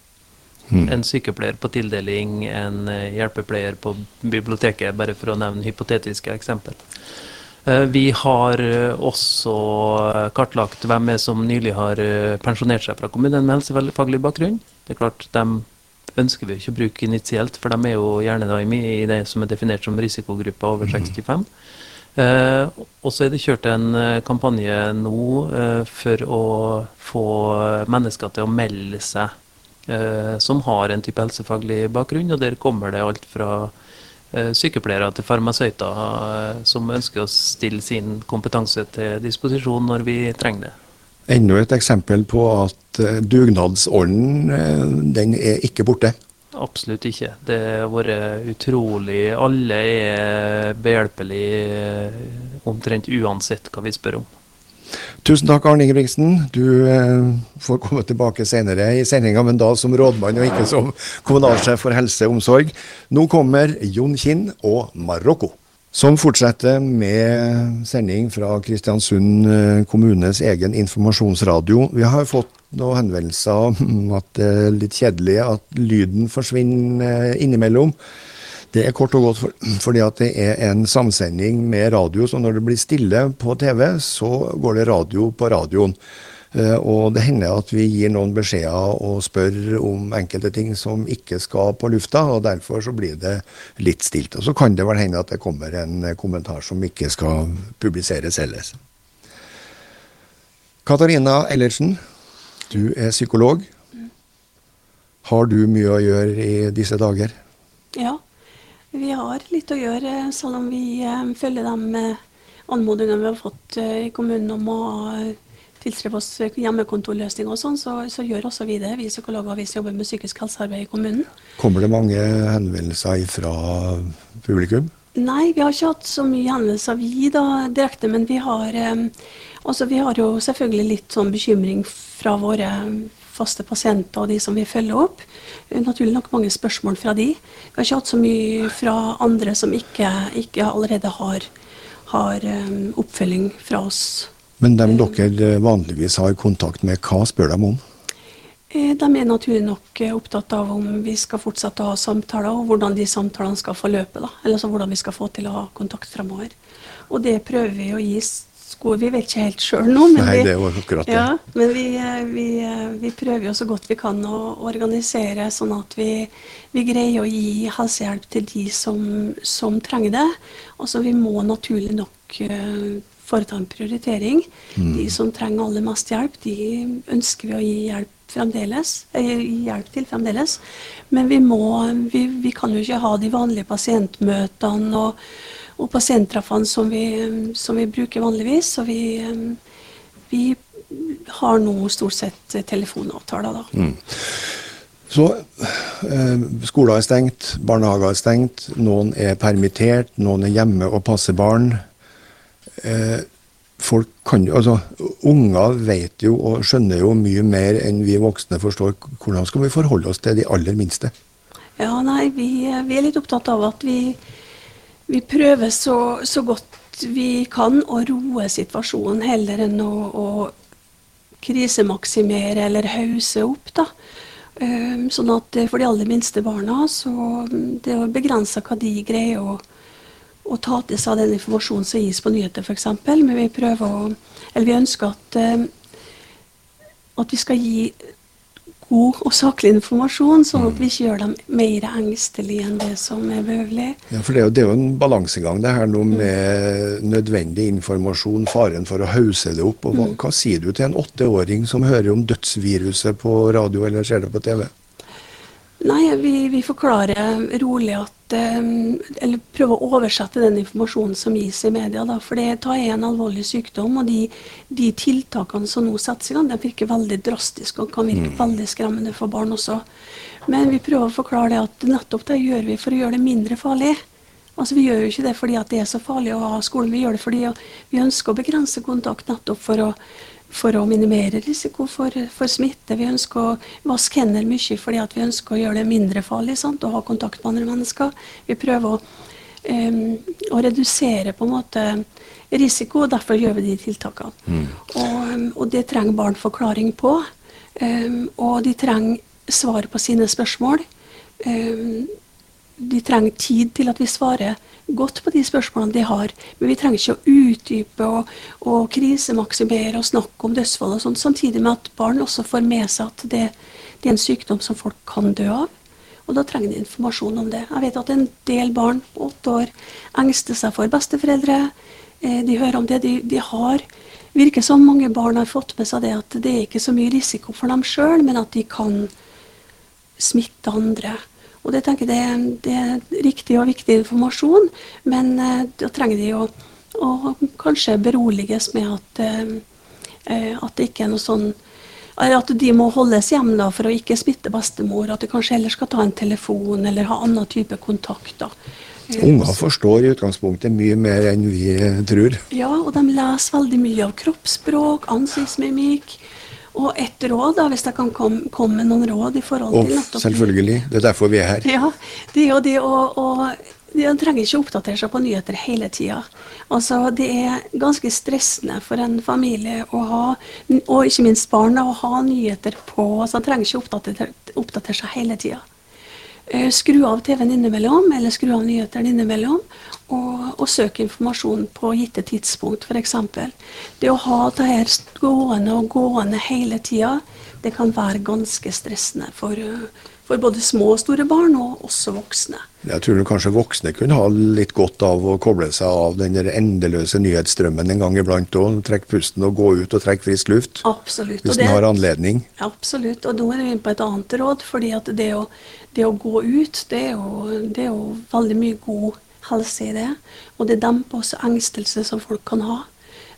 En sykepleier på tildeling, en eh, hjelpepleier på biblioteket, bare for å nevne hypotetiske eksempel. Eh, Vi har eh, også kartlagt hvem er som nylig har pensjonert seg fra kommunen med helsefaglig bakgrunn. Det er klart, dem ønsker vi ikke å bruke initielt, for de er jo gjerne i det som er definert som risikogruppa over 65. Eh, og så er det kjørt en kampanje nå eh, for å få mennesker til å melde seg som har en type helsefaglig bakgrunn, og der kommer det alt fra eh, sykepleiere til farmasøyter eh, som ønsker å stille sin kompetanse til disposisjon når vi trenger det. Enda et eksempel på at eh, dugnadsånden eh, den er ikke borte. Absolutt ikke. Det har vært utrolig Alle er behjelpelige eh, omtrent uansett hva vi spør om. Tusen takk, Arne Ingebrigtsen. Du eh, får komme tilbake senere i sendinga, men da som rådmann og ikke som kommunalsjef for helse og omsorg. Nå kommer Jon Kinn og Marokko. Som fortsetter med sending fra Kristiansund eh, kommunes egen informasjonsradio. Vi har fått noen henvendelser om at det er litt kjedelig at lyden forsvinner eh, innimellom. Det er kort og godt for, fordi at det er en samsending med radio, så når det blir stille på TV, så går det radio på radioen. Eh, Og det hender at vi gir noen beskjeder og spør om enkelte ting som ikke skal på lufta, og derfor så blir det litt stilt. Og så kan det vel hende at det kommer en kommentar som ikke skal publiseres ellers. Katarina Ellertsen, du er psykolog. Har du mye å gjøre i disse dager? Ja, vi har litt å gjøre, selv om vi eh, følger de anmodningene vi har fått eh, i kommunen om å tilstrebe oss hjemmekontorløsninger og sånn, så, så gjør også vi det. Vi psykologer vi som jobber med psykisk helsearbeid i kommunen. Kommer det mange henvendelser fra publikum? Nei, vi har ikke hatt så mye henvendelser vi da direkte, men vi har, eh, altså, vi har jo selvfølgelig litt sånn bekymring fra våre faste pasienter og de som vi følger opp. Eh, Naturlig nok mange spørsmål fra de. Vi har ikke hatt så mye fra andre som ikke, ikke allerede har, har um, oppfølging fra oss. Men dem dere vanligvis har kontakt med, hva spør de om? Eh, De er naturlig nok eh, opptatt av om vi skal fortsette å ha samtaler, og hvordan de samtalene skal forløpe. Da. Eller så hvordan vi skal få til å ha kontakt fremover. Og det prøver vi å gi skolen. Vi vet ikke helt sjøl nå, men, Nei, vi, det er jo akkurat det. ja, men vi, eh, vi, eh, vi prøver jo så godt vi kan å organisere sånn at vi, vi greier å gi helsehjelp til de som, som trenger det. Altså Vi må naturlig nok eh, foreta en prioritering. Mm. De som trenger aller mest hjelp, de ønsker vi å gi hjelp fremdeles, hjelp til fremdeles. Men vi, må, vi, vi kan jo ikke ha de vanlige pasientmøtene og, og pasienttraffene som vi, som vi bruker vanligvis. Så vi, vi har nå stort sett telefonavtaler, da. Så eh, skoler er stengt, barnehager er stengt, noen er permittert, noen er hjemme og passer barn. Eh, folk kan jo, altså Unger vet jo og skjønner jo mye mer enn vi voksne forstår. Hvordan skal vi forholde oss til de aller minste? Ja, nei, vi, vi er litt opptatt av at vi, vi prøver så, så godt vi kan å roe situasjonen, heller enn å, å krisemaksimere eller hause opp. da. Um, Sånn at eh, for de aller minste barna, så mm, det er begrensa hva de greier å, å ta til seg av den informasjonen som gis på nyheter, f.eks. Men vi prøver å Eller vi ønsker at, eh, at vi skal gi god og saklig informasjon, sånn at vi ikke gjør dem mer engstelige enn det som er behøvelig. Ja, for det er, jo, det er jo en balansegang det her nå med nødvendig informasjon, faren for å hause det opp. og Hva, hva sier du til en åtteåring som hører om dødsviruset på radio eller ser det på TV? Nei, vi, vi forklarer rolig at Eller prøver å oversette den informasjonen som gis i media. Da, for det er en alvorlig sykdom, og de, de tiltakene som nå settes i gang, de virker veldig drastiske og kan virke veldig skremmende for barn også. Men vi prøver å forklare det at nettopp det gjør vi for å gjøre det mindre farlig. Altså Vi gjør jo ikke det fordi at det er så farlig å ha skolen, vi gjør det fordi vi ønsker å begrense kontakt nettopp for å for å minimere risiko for, for smitte. Vi ønsker å vaske hender mye fordi at vi ønsker å gjøre det mindre farlig sant? å ha kontakt med andre mennesker. Vi prøver å, um, å redusere på en måte risiko, og derfor gjør vi de tiltakene. Og, og det trenger barn forklaring på. Um, og de trenger svar på sine spørsmål. Um, de trenger tid til at vi svarer godt på de spørsmålene de har. Men vi trenger ikke å utdype og, og krisemaksimere og snakke om dødsfall og sånt, samtidig med at barn også får med seg at det, det er en sykdom som folk kan dø av. Og da trenger de informasjon om det. Jeg vet at en del barn på åtte år engster seg for besteforeldre. Eh, De hører om det. De, de har virker som mange barn har fått med seg det at det er ikke så mye risiko for dem sjøl, men at de kan smitte andre. Og det tenker jeg det, det er riktig og viktig informasjon, men eh, da trenger de å, å kanskje beroliges med at, eh, eh, at det ikke er noe sånn At de må holdes hjemme da, for å ikke smitte bestemor. At de kanskje heller skal ta en telefon eller ha annen type kontakt. da. Unger forstår i utgangspunktet mye mer enn vi tror. Ja, og de leser veldig mye av kroppsspråk, ansiktsmimikk. Og et råd, da, hvis jeg kan komme kom med noen råd i forhold til nettopp selvfølgelig, det er derfor vi er her. Ja, det er jo det å, å de trenger ikke oppdatere seg på nyheter hele tida. Altså, det er ganske stressende for en familie å ha, og ikke minst barna, å ha nyheter på. Så de trenger ikke oppdatere, oppdatere seg hele tida. Eh, Skru av TV-en innimellom, eller skru av nyhetene innimellom, og, og søk informasjon på gitte tidspunkt, f.eks. Det å ha det her gående og gående hele tida, det kan være ganske stressende for, eh, for både små og store barn, og også voksne. Jeg tror kanskje voksne kunne ha litt godt av å koble seg av den endeløse nyhetsstrømmen en gang iblant òg. trekke pusten og gå ut og trekke frisk luft. Absolutt. Hvis en har anledning. Absolutt. Og nå er vi inne på et annet råd. fordi at det å, det å gå ut, det er, jo, det er jo veldig mye god helse i det. Og det demper også engstelse som folk kan ha.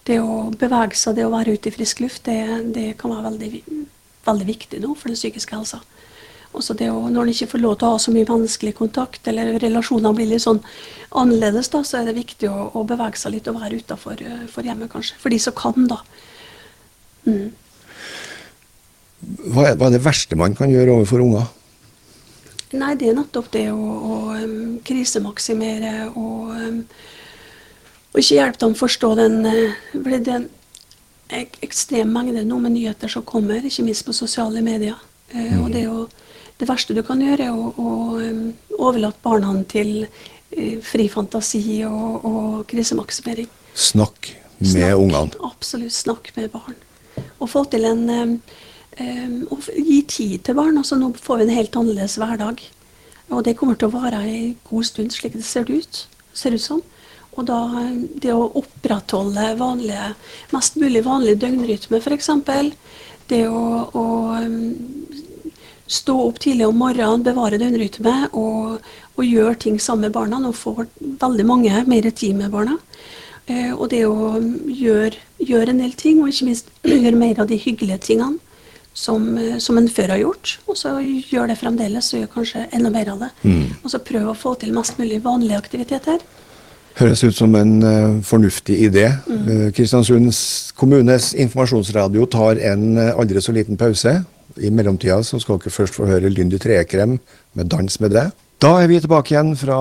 Det å bevege seg, det å være ute i frisk luft, det, det kan være veldig, veldig viktig nå for den psykiske helsa. Også det å, når en ikke får lov til å ha så mye menneskelig kontakt, eller relasjoner blir litt sånn annerledes, da, så er det viktig å, å bevege seg litt og være utafor for hjemmet, kanskje. For de som kan, da. Hva er, hva er det verste man kan gjøre overfor unger? Nei, det er nettopp det å, å um, krisemaksimere og, um, og ikke hjelpe dem å forstå den uh, For det er en ek ekstrem mengde nå med nyheter som kommer, ikke minst på sosiale medier. Eh, Og det, er jo, det verste du kan gjøre, er å, å um, overlate barna til eh, fri fantasi og, og krisemaksimering. Snakk med Snakk. ungene. Absolutt. Snakk med barn. Og få til en um, um, og Gi tid til barn. altså Nå får vi en helt annerledes hverdag. Og det kommer til å vare en god stund, slik det ser ut, ser ut som. Og da um, det å opprettholde vanlige, mest mulig vanlig døgnrytme, f.eks. Det å, å um, stå opp tidlig om morgenen, bevare døgnrytme og, og gjøre ting sammen med barna. Nå får veldig mange mer tid med barna. Eh, og det å gjøre, gjøre en del ting, og ikke minst [clears throat] gjøre mer av de hyggelige tingene som, eh, som en før har gjort. Og så gjør det fremdeles, og gjør kanskje enda mer av det. Og så prøve å få til mest mulig vanlige aktiviteter. Høres ut som en uh, fornuftig idé. Eh, Kristiansunds kommunes informasjonsradio tar en uh, aldri så liten pause. I mellomtida så skal dere først få høre Lyndy Trekrem med 'Dans med det'. Da er vi tilbake igjen fra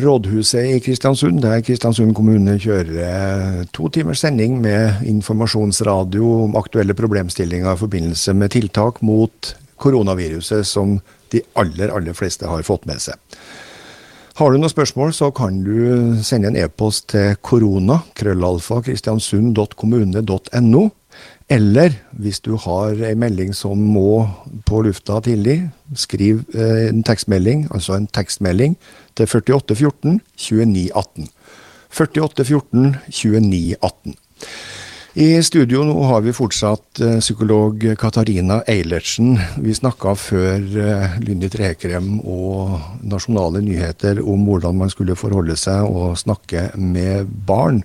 rådhuset i Kristiansund, der Kristiansund kommune kjører eh, to timers sending med informasjonsradio om aktuelle problemstillinger i forbindelse med tiltak mot koronaviruset, som de aller, aller fleste har fått med seg. Har du noen spørsmål, så kan du sende en e-post til korona, krøllalfa, kristiansund.kommune.no. Eller hvis du har ei melding som må på lufta tidlig, skriv eh, en tekstmelding, altså en tekstmelding, til 4814 2918. 4814 2918. I studio nå har vi fortsatt eh, psykolog Katarina Eilertsen. Vi snakka før eh, Lynni Trekrem og Nasjonale nyheter om hvordan man skulle forholde seg og snakke med barn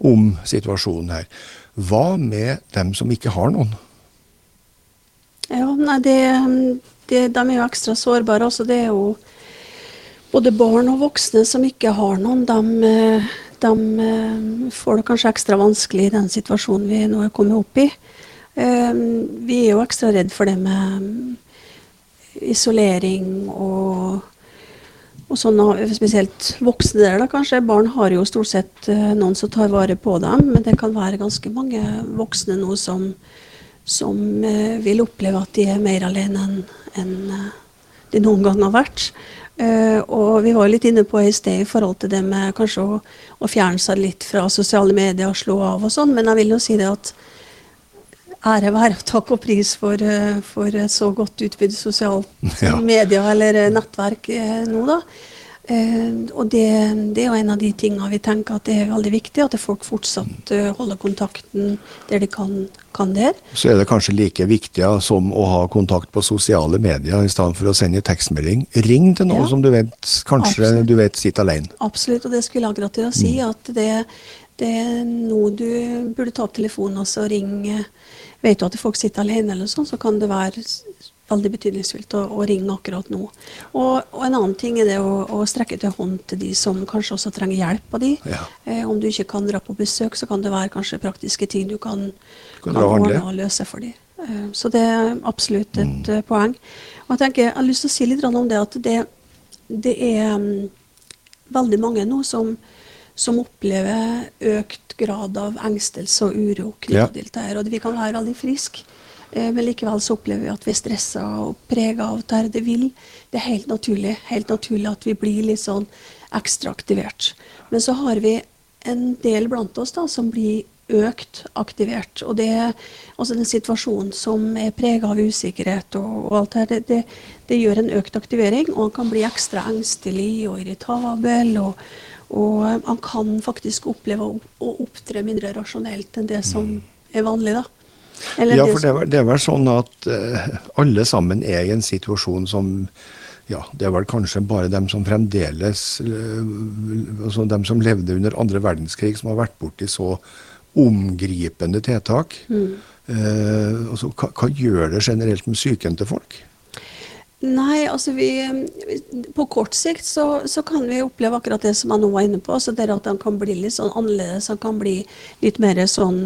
om situasjonen her. Hva med dem som ikke har noen? Ja, nei, det, det, de er jo ekstra sårbare. Altså, det er jo både barn og voksne som ikke har noen. De, eh, de eh, får det kanskje ekstra vanskelig i den situasjonen vi nå er kommet opp i. Eh, Vi er jo ekstra redd for det med mm, isolering og, og sånn, spesielt voksne der, da kanskje. Barn har jo stort sett eh, noen som tar vare på dem, men det kan være ganske mange voksne nå som som eh, vil oppleve at de er mer alene enn enn, eh, de noen gang har vært. Og vi var litt inne på i sted i forhold til det med kanskje å, å fjerne seg litt fra sosiale medier og slå av og sånn, men jeg vil jo si det at ære være og takk og pris for, eh, for så godt utbygd sosialt [laughs] Ja. media eller eh, nettverk eh, nå, da. Eh, og det, det er jo en av de tingene vi tenker at det er veldig viktig, at folk fortsatt holder kontakten der de kan, kan der. Så er det kanskje like viktig ja, som å ha kontakt på sosiale medier i stedet for å sende tekstmelding. Ring til noen Ja. som du vet kanskje Absolutt. du vet sitter alene. Absolutt, og det skulle jeg akkurat til å si. At det, det er nå du burde ta opp telefonen og så ringe. Vet du at folk sitter alene, eller sånn, så kan det være veldig betydningsfullt å, å ringe akkurat nå. Og, og en annen ting er det å, å strekke til hånd til de som kanskje også trenger hjelp av de. Ja. Eh, om du ikke kan dra på besøk, så kan det være kanskje praktiske ting du kan, Kan kan ordne og løse for de. Eh, så det er absolutt et mm. poeng. Og jeg tenker, jeg har lyst til å si litt om det at det, det er um, veldig mange nå som, som opplever økt grad av engstelse og uro knyttet til dette. Og vi kan være veldig friske, eh, men likevel så opplever vi at vi er stressa og prega av dette. Det vil, det er helt naturlig, helt naturlig at vi blir litt sånn ekstra aktivert. Men så har vi en del blant oss da, som blir økt aktivert. Og det er altså den situasjonen som er prega av usikkerhet og, og alt det her, det, det, det gjør en økt aktivering, og han kan bli ekstra engstelig og irritabel. og og man han kan faktisk oppleve å, opptre mindre rasjonelt enn det som er vanlig, da. Eller Ja, for det vel- det er vel sånn at uh, alle sammen er i en situasjon som ja, Det er vel kanskje bare dem som fremdeles eh, altså Dem som levde under andre verdenskrig, som har vært borti så omgripende tiltak. Eh, altså, hva, hva gjør det generelt med psyken til folk? Nei, altså vi På kort sikt så, så kan vi oppleve akkurat det som jeg nå var inne på. altså det At han kan bli litt sånn annerledes. Han kan bli litt mer sånn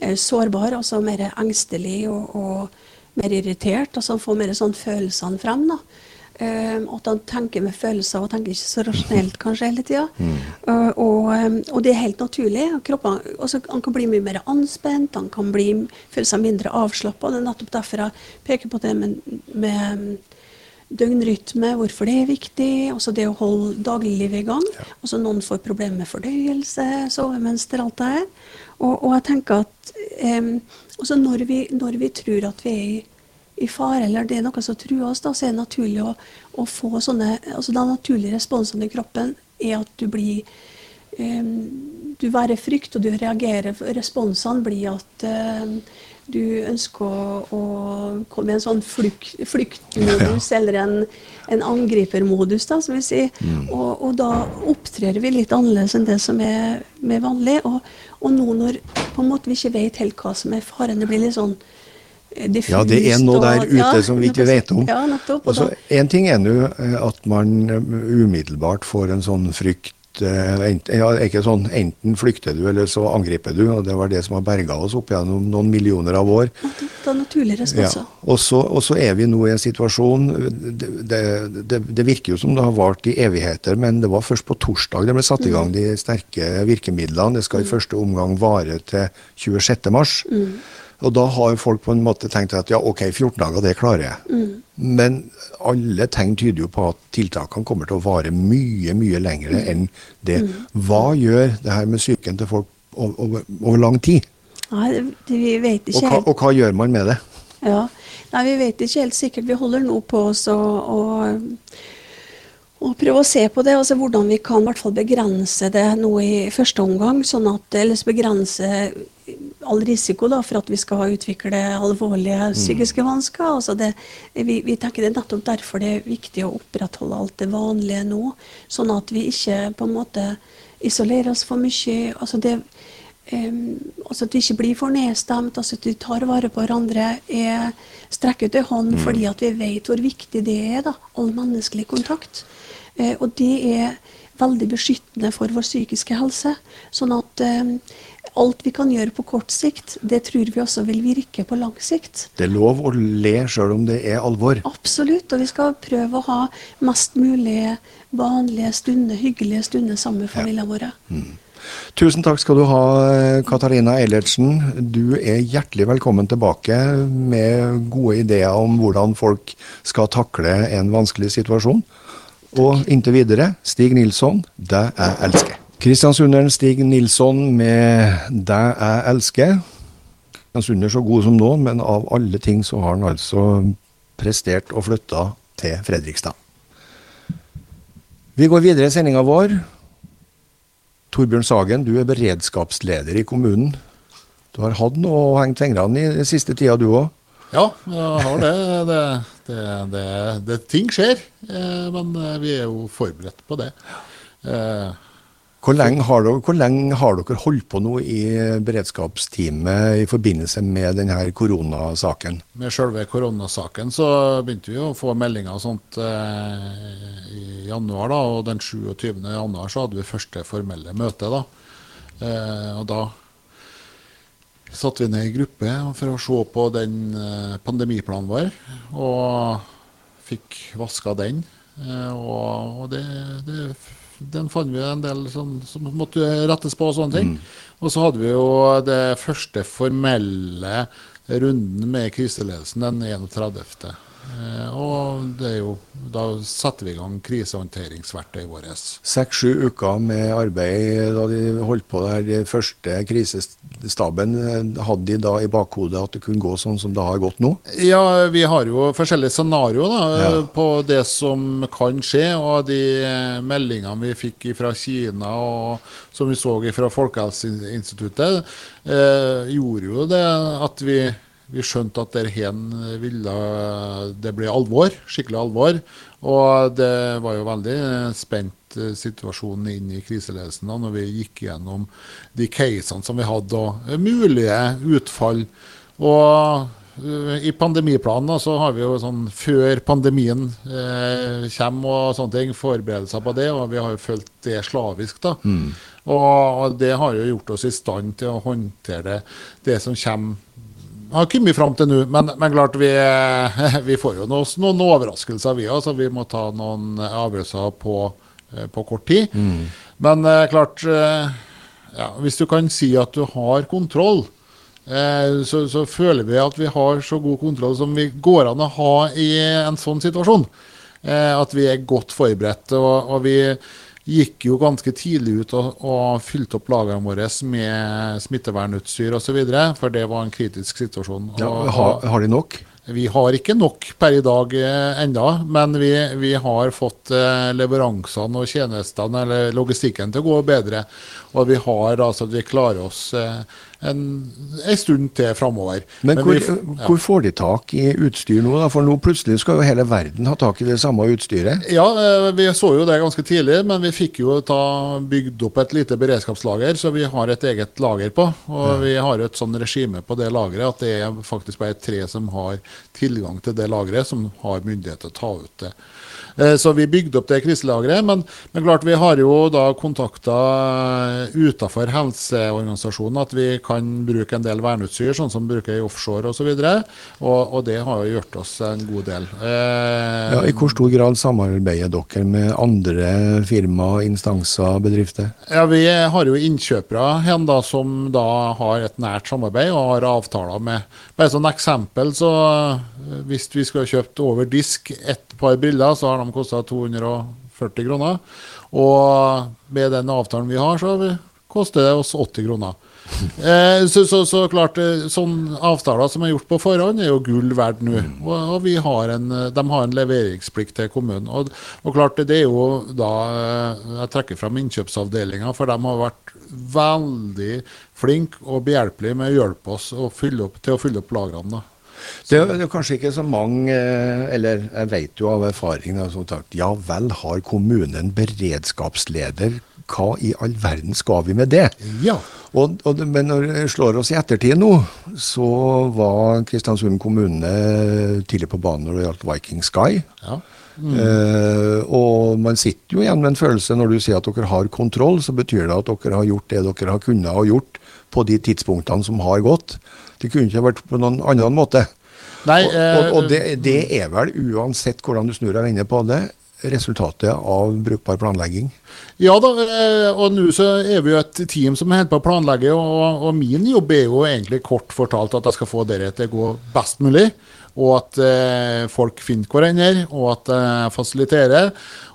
eh, sårbar, altså mer engstelig og, og mer irritert. altså Han får mer sånn følelsene frem. da. Eh, at han tenker med følelser og tenker ikke så rasjonelt kanskje hele tida. Eh, og, eh, og det er helt naturlig. Kroppen, også, han kan bli mye mer anspent, han kan bli, føle seg mindre avslappa. Det er nettopp derfor jeg peker på det med, med døgnrytme, hvorfor det er viktig. Også det å holde dagliglivet i gang. Også noen får problemer med fordøyelse, sovemønster, alt det her. Og, og jeg tenker at um, også når vi, når vi tror at vi er i i fare, eller det er noe som truer oss, da, så er det naturlig å, å få sånne altså Den naturlige responsen i kroppen er at du blir um, Du værer frykt, og du reagerer. Responsene blir at um, du ønsker å, komme i en sånn flukt, fluktmodus ja. eller en, en angripermodus, da, som vi sier. Mm. Og, og, da opptrer vi litt annerledes enn det som er, er vanlig. Og, og, nå når på en måte vi ikke vet helt hva som er faren, det blir litt sånn diffust. Ja, det er noe der ute ja, som vi ikke vet om. Ja, nettopp. Og så En ting er nå eh, at man eh, umiddelbart får en sånn frykt Eh, ja, ikke sånn, Enten flykter du, eller så angriper du. og Det var det som har berga oss opp gjennom noen millioner av år. Det er naturlig respons. Ja. Og, så, og så er vi nå i en situasjon det, det, det, det, virker jo som det har vart i evigheter, men det var først på torsdag det ble satt i gang mm. de sterke virkemidlene. Det skal i mm. første omgang vare til 26. mars. Mm. Og da har folk på en måte tenkt at ja, OK, 14 dager, det klarer jeg. Mm. Men alle tegn tyder jo på at tiltakene kommer til å vare mye, mye lenger mm. enn det. Mm. Hva gjør det her med psyken til folk over, over lang tid? Nei, det, vi vet ikke og hva, og hva gjør man med det? Ja, Nei, Vi vet ikke helt sikkert. Vi holder nå på oss og og prøve å se på det, og se hvordan vi kan i hvert fall begrense det nå i første omgang. sånn at, Eller begrense all risiko da, for at vi skal utvikle alvorlige mm. psykiske vansker. Altså det, vi, vi, tenker Det er nettopp derfor det er viktig å opprettholde alt det vanlige nå. Sånn at vi ikke på en måte isolerer oss for mye. altså det Um, altså at vi ikke blir for nedstemt, altså at vi tar vare på hverandre. Er, strekker ut en hånd mm. fordi at vi vet hvor viktig det er. da, All menneskelig kontakt. Eh, og det er veldig beskyttende for vår psykiske helse. Sånn at eh, alt vi kan gjøre på kort sikt, det tror vi også vil virke på lang sikt. Det er lov å le sjøl om det er alvor? Absolutt. Og vi skal prøve å ha mest mulig vanlige stunder, hyggelige stunder sammen med familiene ja. våre. Mm. Tusen takk skal du ha, Katarina Eilertsen. Du er hjertelig velkommen tilbake med gode ideer om hvordan folk skal takle en vanskelig situasjon. Og inntil videre, Stig Nilsson, 'Det jeg elsker'. Kristiansunderen Stig Nilsson med 'Det jeg elsker'. Kristiansunder så god som noen, men av alle ting så har han altså prestert og flytta til Fredrikstad. Vi går videre i sendinga vår. Torbjørn Sagen, du er beredskapsleder i kommunen. Du har hatt noe å henge fingrene i den siste tida, du òg? Ja, jeg har det. Det, det, det, det ting skjer. Eh, men eh, vi er jo forberedt på det. Eh, hvor lenge, har dere, hvor lenge har dere holdt på nå i beredskapsteamet i forbindelse med denne koronasaken? Med selve koronasaken så begynte vi å få meldinger og sånt eh, i januar. da, og Den 27. januar så hadde vi første formelle møte. da, eh, og da satte vi ned i gruppe for å se på den eh, pandemiplanen vår, og fikk vaska den. Eh, og, og det, det, den fant vi en del som, som, måtte rettes på og sånne ting. Mm. Og så hadde vi jo det første formelle runden med kriseledelsen den 31. Eh, og det er jo, da setter vi i gang krisehåndteringsverktøyet vårt. Seks-sju uker med arbeid da de holdt på der. Den første krisestaben, eh, hadde de da i bakhodet at det kunne gå sånn som det har gått nå? Ja, vi har jo forskjellige scenarioer ja. på det som kan skje. Og de meldingene vi fikk fra Kina og som vi så fra Folkehelseinstituttet, eh, gjorde jo det at vi vi skjønte at der hen ville det bli alvor, skikkelig alvor. Og det var jo veldig spent eh, situasjon inn i kriseledelsen da når vi gikk gjennom de casene som vi hadde, og mulige utfall. Og eh, i pandemiplanen så har vi jo sånn før pandemien eh, kommer og sånne ting, forberedelser på det, og vi har jo fulgt det slavisk. da. Mm. Og det har jo gjort oss i stand til å håndtere det, det som kommer har kommet fram til nå. Men, men, klart, vi, [laughs] vi får jo noen, noen overraskelser, vi òg. Så vi må ta noen avgjørelser på, eh, på kort tid. Mm. Men eh, klart eh, ja, Hvis du kan si at du har kontroll, så, så, føler vi at vi har så god kontroll som vi går an å ha i en sånn situasjon. At vi er godt forberedt. Og, og, vi gikk jo ganske tidlig ut og, og fylte opp lagene våre med smittevernutstyr osv., for det var en kritisk situasjon. Ja, har, har de nok? Vi har ikke nok per i dag eh, enda, men vi, vi har fått eh, leveransene og tjenestene eller logistikken til å gå bedre. Og vi har altså vi klarer oss eh, en, en stund til framover. Men, Men hvor, vi, ja. hvor, får de tak i utstyr nå? da? For nå plutselig skal jo hele verden ha tak i det samme utstyret? Ja, eh, vi så jo det ganske tidlig, men vi fikk jo ta bygd opp et lite beredskapslager, så vi har et eget lager på. Og ja. vi har et sånn regime på det lageret at det er faktisk bare tre som har tilgang til det lageret, som har myndighet til å ta ut det. Eh, så vi bygde opp det kriselageret. Men, men, klart vi har jo da kontakta eh, utafor helseorganisasjonen at vi kan bruke en del verneutstyr, sånn som vi bruker i offshore osv. Og, så og, og det har jo gjort oss en god del. Eh, ja, I hvor stor grad samarbeider dere med andre firmaer, instanser, bedrifter? Ja, Vi har jo innkjøpere hen da, som da har et nært samarbeid og har avtaler med Bare som eksempel, så hvis vi skulle ha kjøpt over disk et par briller, så har de kosta 240 kroner. Og med den avtalen vi har, så koster det oss 80 kroner. [laughs] Eh, så, så, så, klart, eh, sånne avtaler som er gjort på forhånd, er jo gull verdt nå. Og, og har en, de har en leveringsplikt til kommunen. Og, og, klart, det er jo da eh, Jeg trekker fram innkjøpsavdelinga, for de har vært veldig flinke og behjelpelige med å hjelpe oss å opp, til å fylle opp lagrene. Det er, det er, kanskje ikke så mange, eh, eller jeg vet jo av erfaring, som sagt, ja vel har kommunen beredskapsleder. Hva i all verden skal vi med det? Ja. Og, og, men når det slår oss i ettertid nå, så var Kristiansund kommune tidlig på banen når det gjaldt Viking Sky. Ja. Mm. Uh, og man sitter jo igjen med en følelse når du sier at dere har kontroll, så betyr det at dere har gjort det dere har kunnet ha gjort på de tidspunktene som har gått. Det kunne ikke vært på noen annen måte. Nei, og, og, og det, det, er vel, uansett hvordan du snur og vender på det, resultatet av brukbar planlegging? Ja da, eh, og nå så er vi jo et team som holder på å planlegge, og, og, min jobb er jo egentlig kort fortalt at jeg skal få dere til å gå best mulig. Og at eh, folk finner hverandre, og at jeg fasiliterer.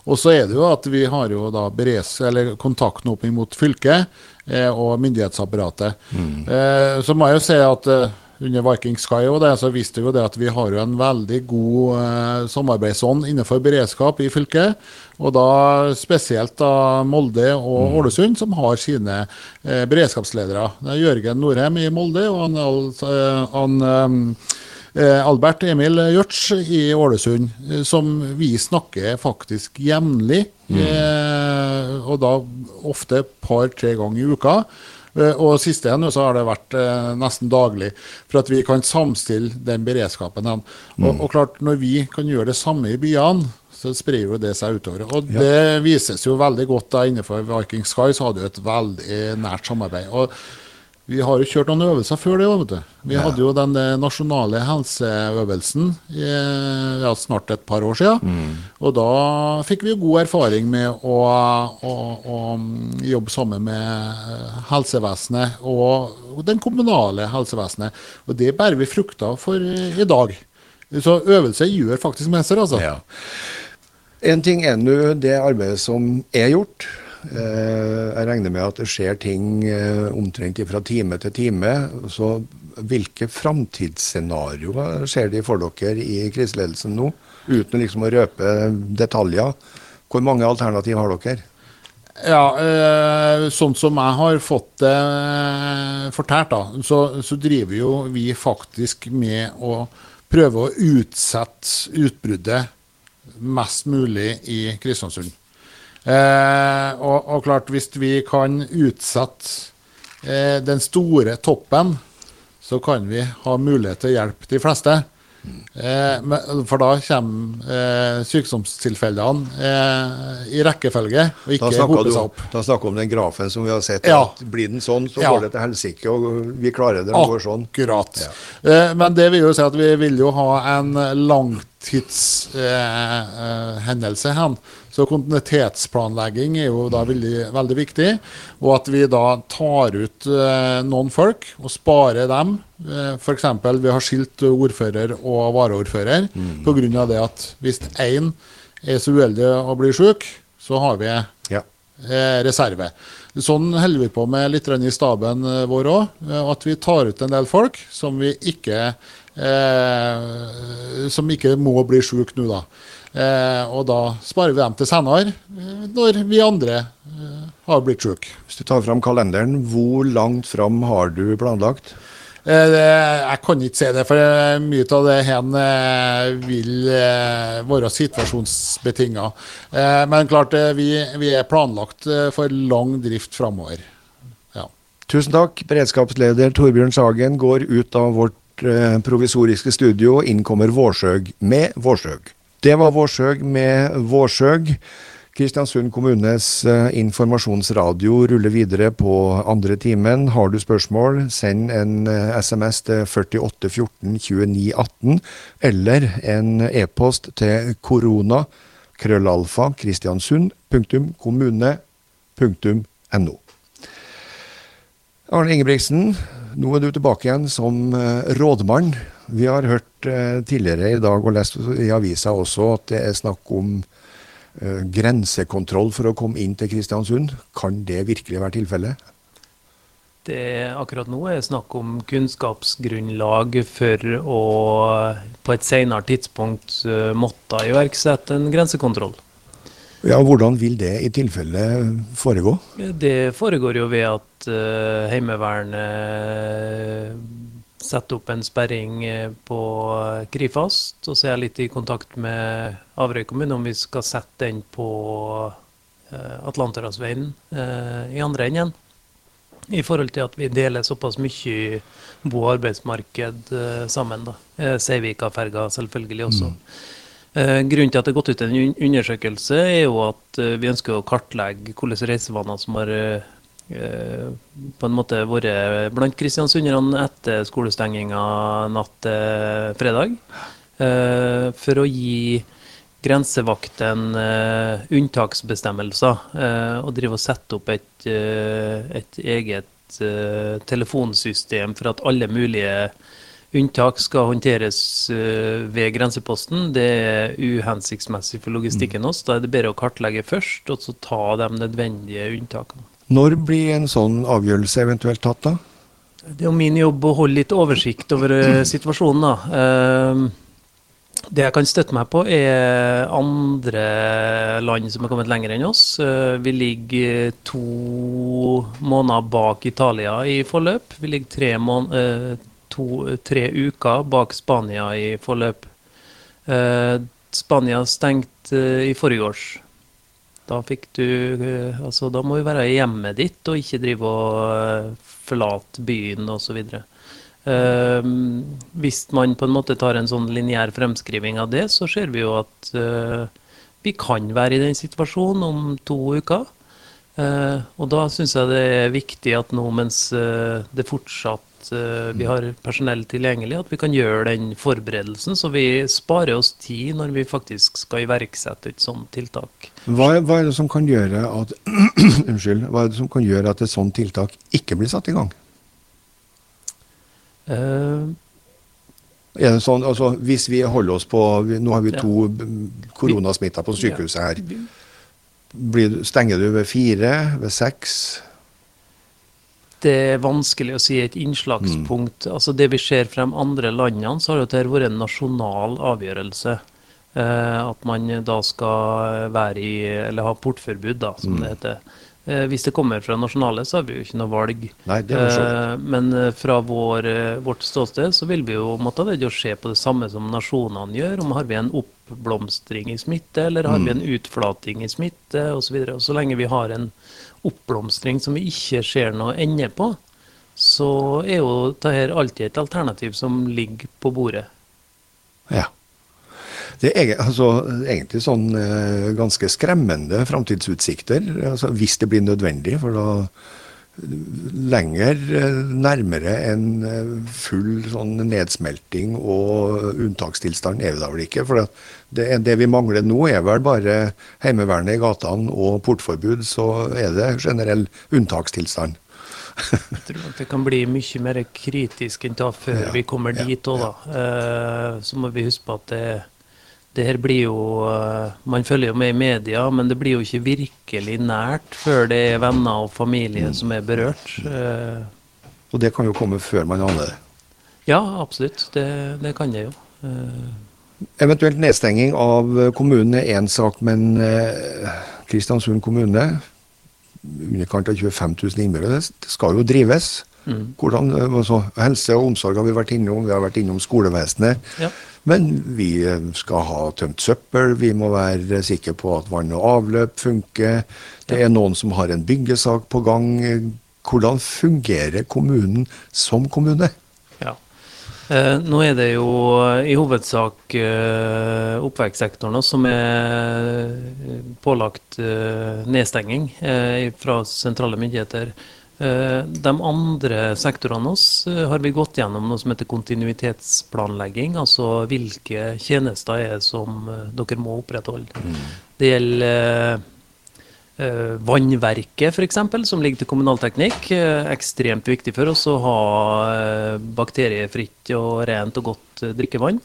Og så er det jo at vi har jo da beres, eller kontakten opp mot fylket eh, og myndighetsapparatet. Mm. Eh, så må jeg jo si at eh, under Viking Sky og det, så viste jo det at vi har jo en veldig god eh, samarbeidsånd innenfor beredskap i fylket. Og da spesielt da Molde og mm. Ålesund, som har sine eh, beredskapsledere. Det er Jørgen Norheim i Molde og han, eh, han eh, Eh, Albert Emil Hjørts i Ålesund, eh, som vi snakker faktisk jevnlig. Mm. Eh, og da ofte par-tre ganger i uka. Og siste ennå så har det vært nesten daglig, for at vi kan samstille den beredskapen. Mm. Og, og, klart, når vi kan gjøre det samme i byene, så sprer jo det seg utover. Og ja. det vises jo veldig godt da innenfor Viking Sky, så hadde jo et veldig nært samarbeid. Og vi har jo kjørt noen øvelser før det. vet du. Vi ja. hadde jo den eh, nasjonale helseøvelsen i ja, snart et par år siden. Mm. Og da fikk vi god erfaring med å, å, å mm, jobbe sammen med eh, helsevesenet og den kommunale helsevesenet. Og det bærer vi frukter for i dag. Så øvelse gjør faktisk mester, altså. Ja. En ting er nå det arbeidet som er gjort. Eh, jeg regner med at det skjer ting eh, omtrent fra time til time. Så hvilke framtidsscenarioer ser de for dere i kriseledelsen nå, uten liksom å røpe detaljer? Hvor mange alternativ har dere? Ja, eh, sånn som jeg har fått det fortalt, da, så, så driver jo vi faktisk med å prøve å utsette utbruddet mest mulig i Kristiansund. Eh, og, og, klart, hvis vi kan utsette eh, den store toppen, så kan vi ha mulighet til å hjelpe de fleste. Eh, for da kommer eh, sykdomstilfellene eh, i rekkefølge, og ikke hoper seg opp. Da snakker du om den grafen som vi har sett. Ja. Blir den sånn, så ja. går det til helsike, og vi klarer det. Den går sånn. Akkurat. Ja. Eh, men det vil jo si at vi vil jo ha en langtidshendelse hen. Så kontinuitetsplanlegging er jo da veldig, veldig viktig. Og at vi da tar ut eh, noen folk og sparer dem. Eh, F.eks. vi har skilt ordfører og varaordfører mm. pga. det at hvis én er så uheldig å bli syk, så har vi Ja. eh, reserve. Sånn holder vi på med litt i staben vår òg. At vi tar ut en del folk som vi ikke eh, som ikke må bli syke nå, da. Eh, og da sparer vi dem til senere, eh, når vi andre eh, har blitt syke. Hvis du tar fram kalenderen, hvor langt fram har du planlagt? Eh, det- Jeg kan ikke si det, for mye av det her vil være situasjonsbetinga. Eh, Men klart, vi, vi er planlagt for lang drift framover. Ja. Tusen takk. Beredskapsleder Torbjørn Sagen går ut av vårt provisoriske studio og innkommer Vårsøg med Vårsøg. Det var Vårsøg med Vårsøg. Kristiansund kommunes eh, informasjonsradio ruller videre på andre timen. Har du spørsmål, send en eh, SMS til 48 14 29 18, eller en e-post til korona krøllalfa kristiansund.kommune.no. Arne Ingebrigtsen, nå er du tilbake igjen som eh, rådmann. Vi har hørt eh, tidligere i dag og lest i avisa også at det er snakk om eh, grensekontroll for å komme inn til Kristiansund. Kan det virkelig være tilfellet? Det akkurat nå er snakk om kunnskapsgrunnlag for å på et senere tidspunkt eh, måtte iverksette en grensekontroll. Ja, Hvordan vil det i tilfelle foregå? Det foregår jo ved at Heimevernet setter opp en sperring eh, på Krifast. Og så er jeg litt i kontakt med Averøy kommune om vi skal sette den på uh, Atlanterhavsveien i andre enden. I forhold til at vi deler såpass mye bo- og arbeidsmarked sammen. da. Seivika-ferga selvfølgelig også. Mm. grunnen til at det er gått ut en undersøkelse, er jo at eh, vi ønsker å kartlegge hvilke reisevaner som har eh, eh, på en måte vært blant kristiansunderne etter skolestenginga natt til fredag. Eh, for å gi grensevakten eh, unntaksbestemmelser eh, og drive og sette opp et, eh, et eget eh, telefonsystem for at alle mulige Unntak skal håndteres eh, ved grenseposten. Det er uhensiktsmessig for logistikken oss. Da er det bedre å kartlegge først, og så ta de nødvendige unntakene. Når blir en sånn avgjørelse eventuelt tatt, da? Det er jo min jobb å holde litt oversikt over eh, situasjonen. da. Eh, Det jeg kan støtte meg på, er andre land som har kommet lenger enn oss. Eh, Vi ligger to måneder bak Italia i forløp. Vi ligger tre, to, tre uker bak Spania i forløp. Spania stengte i forrige års. Da fikk du eh, Altså, da må du være i hjemmet ditt og ikke drive og eh, forlate byen osv. Uh, hvis man på en måte tar en sånn lineær fremskriving av det, så ser vi jo at uh, vi kan være i den situasjonen om to uker. Uh, og da syns jeg det er viktig at nå mens eh, det fortsatt eh, vi har personell tilgjengelig, at vi kan gjøre den forberedelsen, så vi sparer oss tid når vi faktisk skal iverksette et sånt tiltak. Hva, hva er det som kan gjøre at [clears throat] Unnskyld. Hva er det som kan gjøre at et sånt tiltak ikke blir satt i gang? Uh, Er det sånn, altså, hvis vi holder oss på Nå har vi to ja. koronasmitta på sykehuset her. Blir, stenger du ved fire? Ved seks? Det er vanskelig å si et innslagspunkt. Altså Det vi ser frem andre landene, så har dette vært en nasjonal avgjørelse. Eh, at man da skal være i, eller ha portforbud, da, som det heter. Eh, hvis det kommer fra nasjonale, så har vi jo ikke noe valg. Nei. Eh, men fra vår, vårt ståsted så vil vi jo måtte det jo se på det samme som nasjonene gjør. Om har vi en oppblomstring i smitte, eller har vi en utflating i smitte osv. Så og så lenge vi har en oppblomstring som vi ikke ser noe ende på, så er jo dette alltid et alternativ som ligger på bordet. Ja. Det er altså, egentlig sånn eh, ganske skremmende framtidsutsikter, altså, hvis det blir nødvendig. For da lenger eh, nærmere en eh, full sånn nedsmelting og unntakstilstand er vi da vel ikke. For det, det vi mangler nå, er vel bare Heimevernet i gatene og portforbud, så er det generell unntakstilstand. [laughs] Jeg tror at det kan bli mye mer kritisk enn da før Ja, vi kommer dit òg, da. Eh, så må vi huske på at det, det her blir jo eh, Man følger jo med i media, men det blir jo ikke virkelig nært før det er venner og familie som er berørt. Eh, Og det kan jo komme før man aner det. Ja, absolutt. Det, det kan det jo. Eh, Eventuelt nedstenging av kommunen er én sak, men Kristiansund kommune, underkant av 25 000 innbyggere, det skal jo drives. mm. Hvordan, altså, helse og omsorg har vi vært innom, vi har vært innom skolevesenet. Ja. Men vi eh, skal ha tømt søppel, vi må være sikre på at vann og avløp funker. Det er noen som har en byggesak på gang. Hvordan fungerer kommunen som kommune? Ja. Eh, nå er det jo i hovedsak eh, oppvekstsektoren som er pålagt eh, nedstenging eh, fra sentrale myndigheter. Eh, de andre sektorene oss eh, har vi gått gjennom noe som heter kontinuitetsplanlegging. Altså hvilke tjenester er det som eh, dere må opprettholde. Det gjelder vannverket f.eks., som ligger til kommunalteknikk. Ekstremt viktig for oss å ha bakteriefritt og rent og godt drikkevann.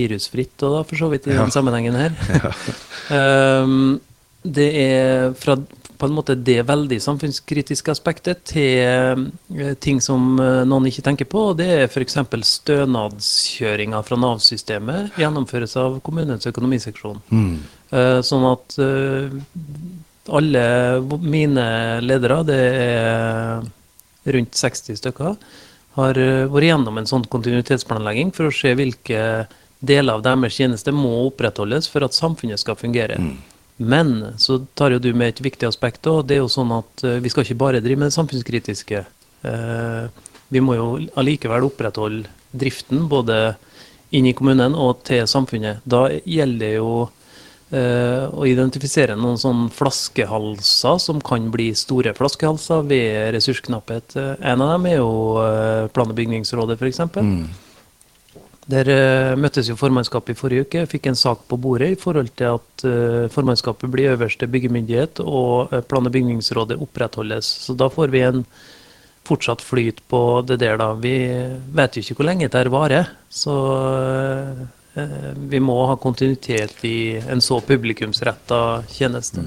Virusfritt og da, for så vidt, i Ja. den sammenhengen her. [laughs] Ehm, det er fra på en måte det veldig samfunnskritiske aspektet til eh, ting som eh, noen ikke tenker på. og Det er f.eks. stønadskjøringa fra Nav-systemet gjennomføres av kommunens økonomiseksjon. Mm. Sånn at eh, alle mine ledere, det er rundt 60 stykker, har eh, vært gjennom en sånn kontinuitetsplanlegging for å se hvilke deler av deres tjeneste må opprettholdes for at samfunnet skal fungere. Men så tar jo du med et viktig aspekt, òg. det er jo sånn at eh, vi skal ikke bare drive med det samfunnskritiske. Eh, Vi må jo allikevel opprettholde driften både inn i kommunen og til samfunnet. Da gjelder det jo eh, å identifisere noen sånne flaskehalser som kan bli store flaskehalser ved ressursknapphet. En av dem er jo plan- og bygningsrådet, f.eks. Der eh, møttes jo formannskapet i forrige uke. Fikk en sak på bordet i forhold til at eh, formannskapet blir øverste byggemyndighet, og eh, plan- og bygningsrådet opprettholdes. Så da får vi en fortsatt flyt på det der, da. Vi vet jo ikke hvor lenge dette varer. Så vi må ha kontinuitet i en så publikumsretta tjeneste.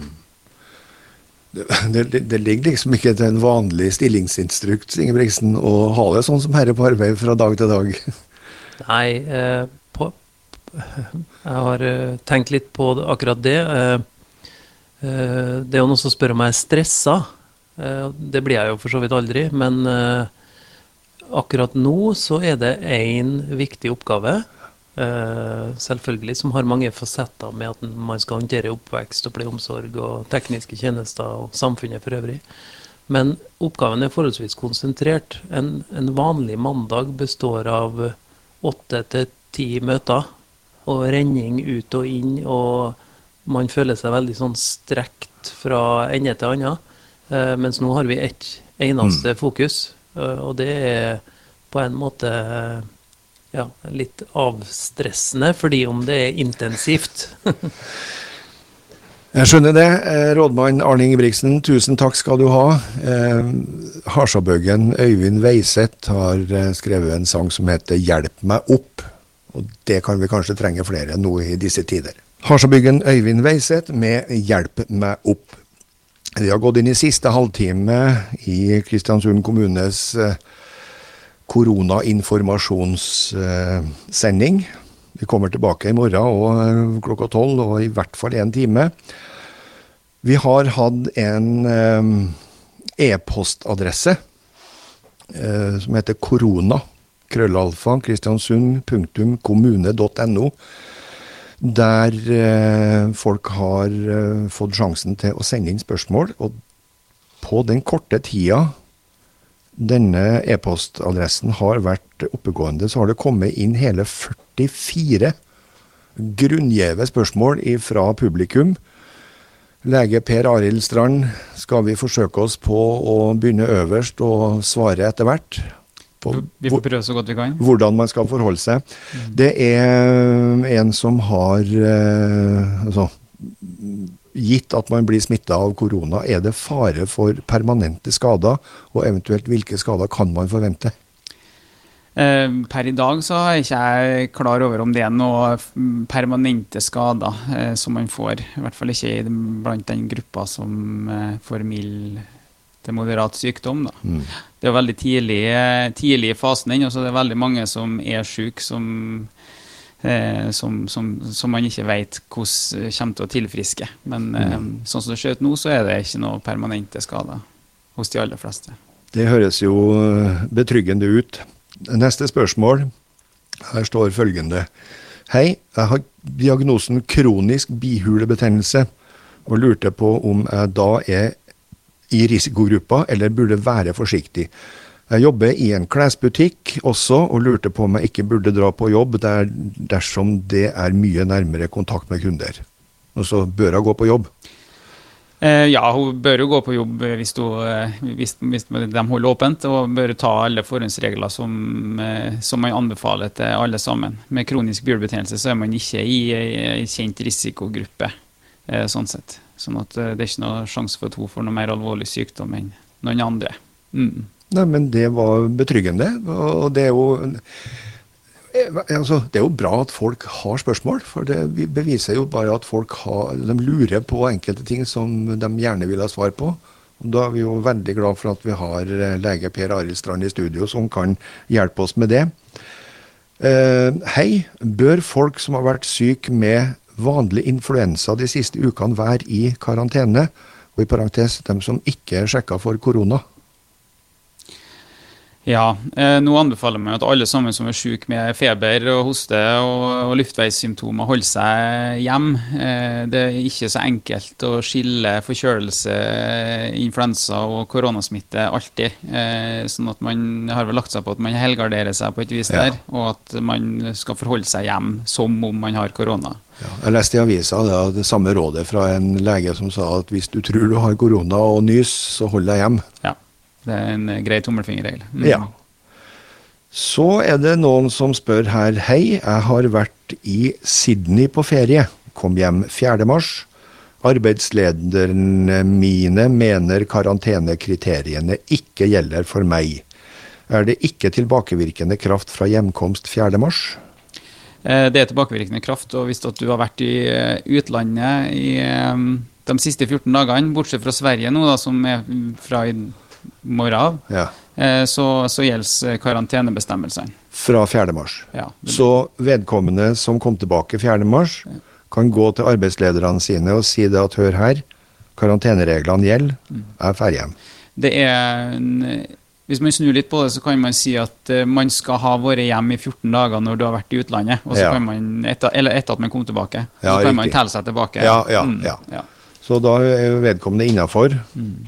Det, det, det ligger liksom ikke til en vanlig stillingsinstrukt Ingebrigtsen, å ha det sånn som herre på arbeid fra dag til dag. Nei, eh, på, jeg har eh, tenkt litt på akkurat det. Eh, eh, det er jo noen som spør om jeg er stressa. Det blir jeg jo for så vidt aldri. Men akkurat nå så er det én viktig oppgave. selvfølgelig, som har mange fasetter med at man skal håndtere oppvekst og pleieomsorg og omsorg og tekniske tjenester og samfunnet for øvrig. Men oppgaven er forholdsvis konsentrert. En, en vanlig mandag består av åtte til ti møter og renning ut og inn, og man føler seg veldig sånn strekt fra ende til annen. Eh, mens nå har vi ett eneste fokus, eh, og det er på en måte ja, litt avstressende, fordi om det er intensivt. [laughs] Jeg skjønner det. Eh, Rådmann Arne Ingebrigtsen, tusen takk skal du ha. Eh, Harsabøggen Øyvind Veiseth har eh, skrevet en sang som heter 'Hjelp meg opp'. Og det kan vi kanskje trenge flere nå i disse tider. Harsabyggen Øyvind Veiseth med 'Hjelp meg opp'. Vi har gått inn i siste halvtime i Kristiansund kommunes koronainformasjonssending. Vi kommer tilbake i morgen og eh, klokka tolv, og i hvert fall én time. Vi har hatt en eh, e-postadresse eh, som heter korona. Krøllalfa kristiansund.kommune.no. Der eh, folk har eh, fått sjansen til å sende inn spørsmål. Og på den korte tida denne e-postadressen har vært oppegående, så har det kommet inn hele 44 grunngjeve spørsmål fra publikum. Lege Per Arild Strand, skal vi forsøke oss på å begynne øverst og svare etter hvert? På Vi får prøve så godt vi kan. hvordan man skal forholde seg. Det er en som har eh, altså, Gitt at man blir smitta av korona, er det fare for permanente skader? Og eventuelt hvilke skader kan man forvente? Eh, per i dag så er ikke jeg klar over om det er noe permanente skader eh, som man får. I hvert fall ikke blant den gruppa som eh, får mild til moderat sykdom. Mm. Det er veldig tidlig, tidlig i fasen ennå, så det er veldig mange som er syke, som, som, som, som, man ikke vet hvordan kommer til å tilfriske. Men eh, sånn som det ser ut nå, så er det ikke noe permanente skader hos de aller fleste. Det høres jo betryggende ut. Neste spørsmål. Her står følgende. Hei, jeg har diagnosen kronisk bihulebetennelse, og lurte på om jeg da er i risikogruppa eller burde være forsiktig. Jeg jobber i en klesbutikk også, og lurte på om jeg ikke burde dra på jobb der, dersom det er mye nærmere kontakt med kunder. Og så bør hun gå på jobb. Eh, ja, hun bør jo gå på jobb hvis, hun, eh, hvis, hvis de holder åpent, og bør ta alle forhåndsregler som, eh, som, man anbefaler til alle sammen. Med kronisk bjølbetennelse så er man ikke i en kjent risikogruppe, sånn sett. Sånn at det er ikke noe sjanse for at hun får noe mer alvorlig sykdom enn noen andre. Mm. Nei, men det var betryggende. Og det er jo Eh, altså, det er jo bra at folk har spørsmål, for det beviser jo bare at folk har, de lurer på enkelte ting som de gjerne vil ha svar på. Og da er vi jo veldig glad for at vi har eh, lege Per Arild Strand i studio som kan hjelpe oss med det. Uh, hei, bør folk som har vært syke med vanlig influensa de siste ukene være i karantene? Og i parentes, dem som ikke er sjekka for korona? Ja, eh, nå anbefaler man at alle sammen som er syke med feber og hoste og, og luftveissymptomer, holder seg hjem. Eh, det er ikke så enkelt å skille forkjølelse, influensa og koronasmitte alltid. Eh, sånn at man har vel lagt seg på at man helgarderer seg på et vis der, ja. og at man skal forholde seg hjem som om man har korona. Ja, jeg leste i avisa det, det samme rådet fra en lege som sa at hvis du tror du har korona og nys, så hold deg hjem. Ja. Det er en grei tommelfingerregel. Mm. Ja. Så er det noen som spør her Hei, jeg har vært i Sydney på ferie. Kom hjem 4. mars. Arbeidslederne mine mener karantenekriteriene ikke gjelder for meg. Er det ikke tilbakevirkende kraft fra hjemkomst 4. mars? Eh, det er tilbakevirkende kraft, og hvis du har vært i eh, utlandet i eh, de siste 14 dagene, bortsett fra Sverige nå, da, som er fra i morgen av, ja. Eh, så, så gjelder karantenebestemmelsene. Fra 4. mars. Ja, så vedkommende som kom tilbake 4. mars, ja. kan gå til arbeidslederne sine og si det at hør her, karantenereglene gjelder, mm. jeg ferdig hjem. Det er hvis man snur litt på det, så kan man si at man skal ha vært hjemme i 14 dager når du har vært i utlandet. Og så ja. kan man, etter, eller etter at man kom tilbake. Ja, kan riktig. man telle seg tilbake. Ja, ja, mm, ja. Så da er vedkommende innafor. Mm.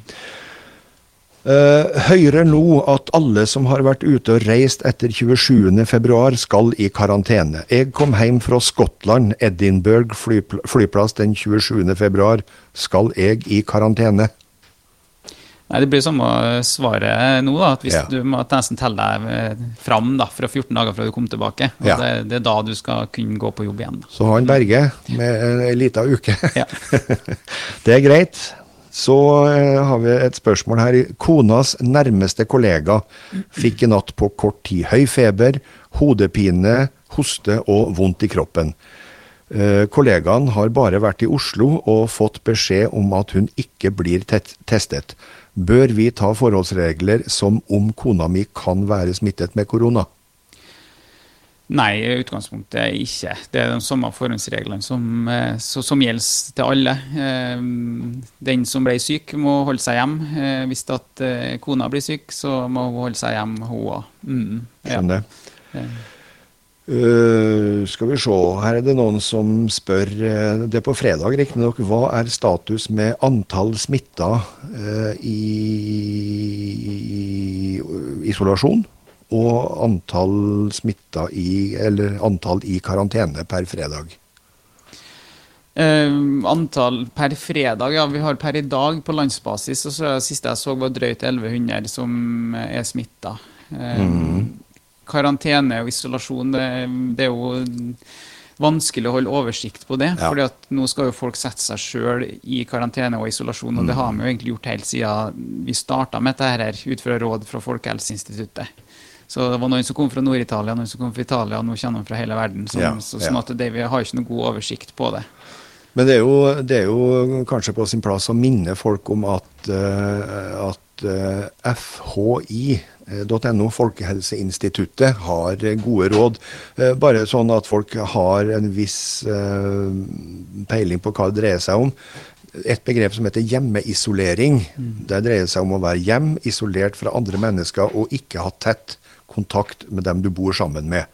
Uh, hører nå at alle som har vært ute og reist etter 27.2 skal i karantene. Jeg kom hjem fra Skottland, Edinburgh flypl flyplass den 27.2. Skal jeg i karantene? Nei, Det blir samme svaret nå. da, at hvis ja. Du må nesten telle deg eh, fram da, fra 14 dager fra du kom tilbake. og ja. det, det, er da du skal kunne gå på jobb igjen. Da. Så han Berge med ei lita uke. Ja. [laughs] det er greit. Så eh, har vi et spørsmål her. Konas nærmeste kollega fikk i natt på kort tid høy feber, hodepine, hoste og vondt i kroppen. Eh, kollegaen har bare vært i Oslo og fått beskjed om at hun ikke blir testet. Bør vi ta forholdsregler som om kona mi kan være smittet med korona? Nei, i utgangspunktet ikke. Det er de samme forhåndsreglene som, eh, som, gjelder til alle. Eh, den som ble syk, må holde seg hjem. Eh, hvis at kona blir syk, så må hun holde seg hjem, hun òg. Mm, ja. Skjønner. Uh, skal vi se, her er det noen som spør Det er på fredag, riktignok. Hva er status med antall smitta uh, i, i isolasjon? Og antall smitta i, eller antall i karantene per fredag? Uh, antall per fredag, ja. Vi har per i dag på landsbasis, og så det siste jeg så var drøyt 1100 som er smitta. Uh, mm. Karantene og isolasjon, det, det, er jo vanskelig å holde oversikt på det. Ja. fordi at nå skal jo folk sette seg sjøl i karantene og isolasjon, og mm. det har vi jo egentlig gjort helt siden vi starta med dette her, ut fra råd fra Folkehelseinstituttet. Så det var noen som kom fra Nord-Italia, noen som kom fra Italia, nå kommer de fra hele verden. Så, Ja, så, sånn at det, vi har ikke noe god oversikt på det. Men det er, jo, det er jo kanskje på sin plass å minne folk om at, eh, at eh, FHI.no, Folkehelseinstituttet, har gode råd. Eh, bare sånn at folk har en viss peiling på hva det dreier seg om. Et begrep som heter hjemmeisolering. Det dreier seg om å være hjem, isolert fra andre mennesker og ikke ha tett kontakt med dem du bor sammen med.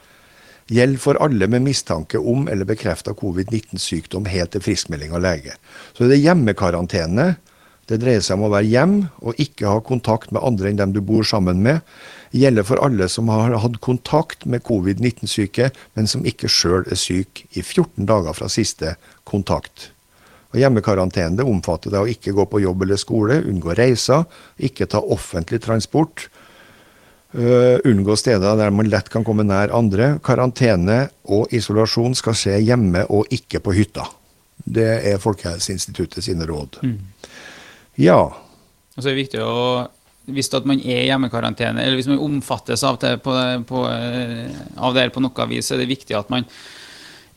Gjeld for alle med mistanke om eller bekrefta covid-19-sykdom helt til friskmelding av lege. Så det er hjemmekarantene. Det dreier seg om å være hjem og ikke ha kontakt med andre enn dem du bor sammen med. Gjelder for alle som har hatt kontakt med covid-19-syke, men som ikke sjøl er syk i 14 dager fra siste kontakt. Og Hjemmekarantene omfatter det å ikke gå på jobb eller skole, unngå reiser, ikke ta offentlig transport, øh, unngå steder der man lett kan komme nær andre. Karantene og isolasjon skal skje hjemme og ikke på hytta. Det er Folkehelseinstituttet sine råd. Ja. Og så er det viktig å hvis at man er i hjemmekarantene, eller hvis man omfattes av det på, på, eh, av det her på noe vis, så er det viktig at man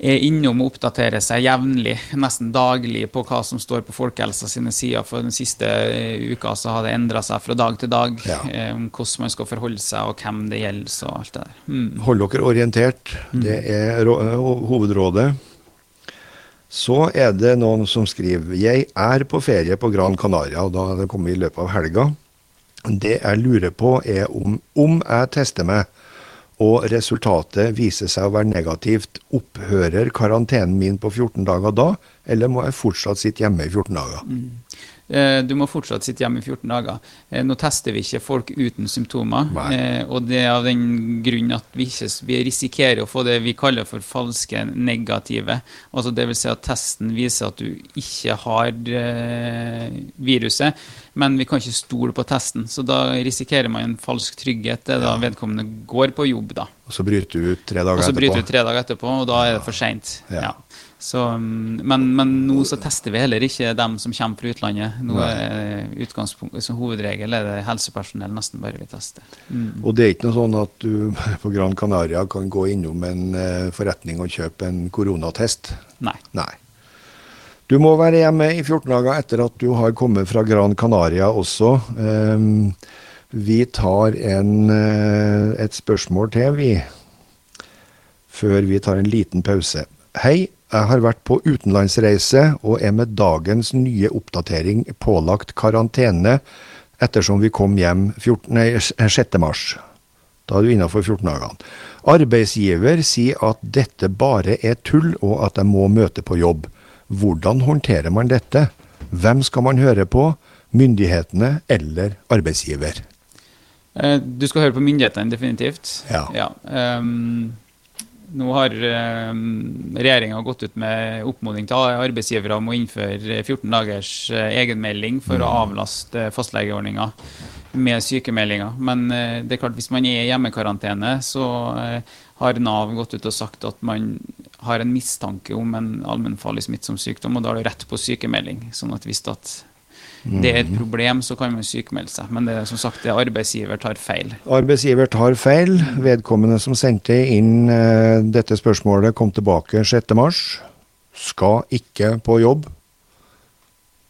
er innom og oppdaterer seg jevnlig, nesten daglig, på hva som står på Folkehelsa sine sider. For den siste eh, uka så har det endra seg fra dag til dag, Ja. um, hvordan man skal forholde seg, og hvem det gjelder, og alt det der. Mm. Hold dere orientert. Det er hovedrådet. Så er det noen som skriver Jeg er på ferie på Gran Canaria, og da har det kommet i løpet av helga. Det jeg lurer på, er om, om jeg tester meg, og resultatet viser seg å være negativt, opphører karantenen min på 14 dager da, eller må jeg fortsatt sitte hjemme i 14 dager? Eh, Du må fortsatt sitte hjemme i 14 dager. Eh, Nå tester vi ikke folk uten symptomer. Nei. eh, Og det er av den grunn at vi, ikke, vi risikerer å få det vi kaller for falske negative. Altså det vil si at testen viser at du ikke har eh, viruset, men vi kan ikke stole på testen. Så da risikerer man en falsk trygghet. Det er da vedkommende går på jobb, da. Og så bryter du ut tre dager Og så bryter du ut tre dager etterpå, og da er det for seint. Ja. Ja. Så, mm, men, men nå så tester vi heller ikke dem som kommer fra utlandet. Nå er utgangspunktet som hovedregel er det helsepersonell nesten bare vi tester. Mm. Og det er ikke noe sånn at du [laughs] på Gran Canaria kan gå innom en eh, forretning og kjøpe en koronatest. Nei. Nei. Du må være hjemme i 14 dager etter at du har kommet fra Gran Canaria også. Ehm, vi tar en, eh, et spørsmål til, vi. Før vi tar en liten pause. Hei, jeg har vært på utenlandsreise og er med dagens nye oppdatering pålagt karantene ettersom vi kom hjem 14, nei, 6. mars. Da er du innafor 14 dagene. Arbeidsgiver sier at dette bare er tull, og at jeg må møte på jobb. Hvordan håndterer man dette? Hvem skal man høre på? Myndighetene eller arbeidsgiver? Eh, Du skal høre på myndighetene, definitivt. Ja. ehm, nå har um, regjeringa gått ut med oppmodning til arbeidsgivere om å innføre 14 dagers eh, egenmelding for å avlaste fastlegeordninga med sykemeldinger. Men eh, det er klart hvis man er i hjemmekarantene, så eh, har Nav gått ut og sagt at man har en mistanke om en allmennfarlig smittsom sykdom, og da har du rett på sykemelding. Sånn at hvis at det er et problem, så kan man sykemelde seg. Men det er som sagt det er arbeidsgiver tar feil. Arbeidsgiver tar feil. Vedkommende som sendte inn uh, dette spørsmålet, kom tilbake 6.3. Skal ikke på jobb.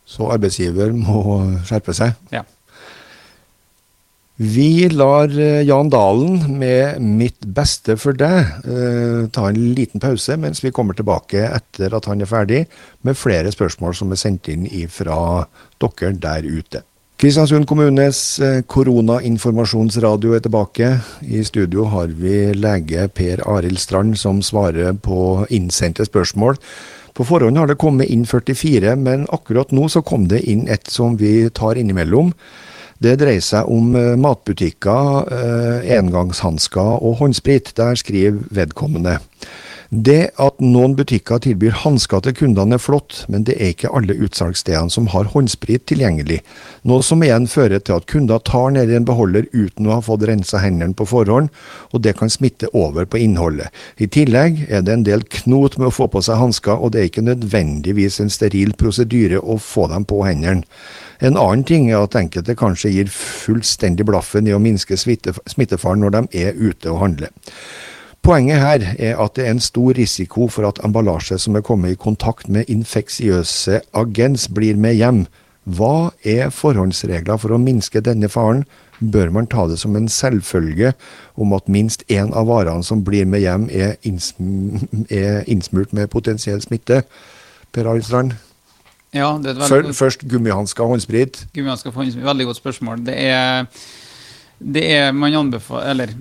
Så arbeidsgiver må skjerpe seg. Ja. Vi lar eh, Jan Dalen med 'Mitt beste for deg' eh, ta en liten pause mens vi kommer tilbake etter at han er ferdig, med flere spørsmål som er sendt inn fra dere der ute. Kristiansund kommunes eh, koronainformasjonsradio er tilbake. I studio har vi lege Per Arild Strand som svarer på innsendte spørsmål. På forhånd har det kommet inn 44, men akkurat nå så kom det inn et som vi tar innimellom. Det dreier seg om eh, matbutikker, eh, engangshansker og håndsprit. Der skriver vedkommende. Det at noen butikker tilbyr hansker til kundene er flott, men det er ikke alle utsalgsstedene som har håndsprit tilgjengelig, noe som igjen fører til at kunder tar ned i en beholder uten å ha fått rensa hendene på forhånd, og det kan smitte over på innholdet. I tillegg er det en del knot med å få på seg hansker, og det er ikke nødvendigvis en steril prosedyre å få dem på hendene. En annen ting er at enkelte kanskje gir fullstendig blaffen i å minske smittefaren når de er ute og handler. Poenget her er at det er en stor risiko for at emballasje som er kommet i kontakt med infeksiøse agens, blir med hjem. Hva er forhåndsregler for å minske denne faren? Bør man ta det som en selvfølge om at minst én av varene som blir med hjem, er, innsm innsmurt med potensiell smitte? Per Arild Ja. Først gummihansker og håndsprit. Gummihansker og håndsprit, Veldig godt spørsmål. Det er det er man anbefaler Eller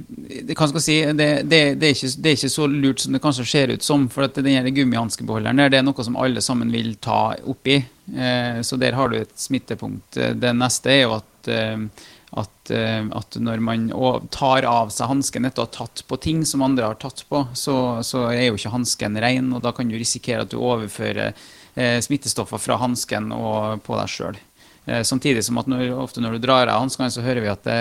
hva skal jeg si, det, det, det, er ikke, det, er ikke, så lurt som det kanskje ser ut som. For at den gummihanskebeholderen det er noe som alle sammen vil ta oppi. Eh, så der har du et smittepunkt. Det neste er jo at, eh, at, eh, at når man tar av seg hansken etter å ha tatt på ting som andre har tatt på, så, så er jo ikke hansken ren, og da kan du risikere at du overfører eh, smittestoffer fra hansken og på deg sjøl. Eh, samtidig som at når, ofte når du drar av hanskene, så hører vi at det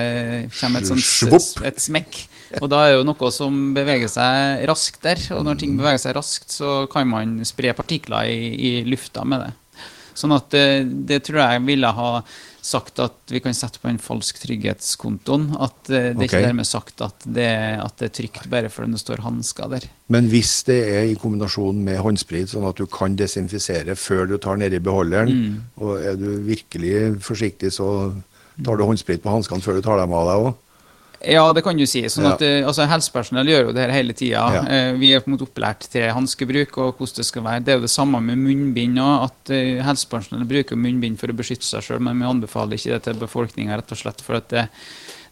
kommer et, sånt, et smekk. Og da er det jo noe som beveger seg raskt der. Og når ting beveger seg raskt, så kan man spre partikler i, i lufta med det. Sånn at det, eh, det tror jeg ville ha sagt at vi kan sette på en falsk trygghetskontoen. At uh, det er okay. ikke dermed sagt at det, at det, er trygt bare fordi det står hansker der. Men hvis det er i kombinasjon med håndsprit, sånn at du kan desinfisere før du tar nedi beholderen, mm. og er du virkelig forsiktig, så tar du håndsprit på hanskene før du tar dem av deg òg? Ja, det kan du si. Sånn at, ja. Eh, altså, helsepersonell gjør jo det her hele tida. Ja. Eh, vi er på en måte opplært til hanskebruk og hvordan det skal være. Det er jo det samme med munnbind. At uh, helsepersonell bruker munnbind for å beskytte seg sjøl, men vi anbefaler ikke det til befolkninga, rett og slett for at det,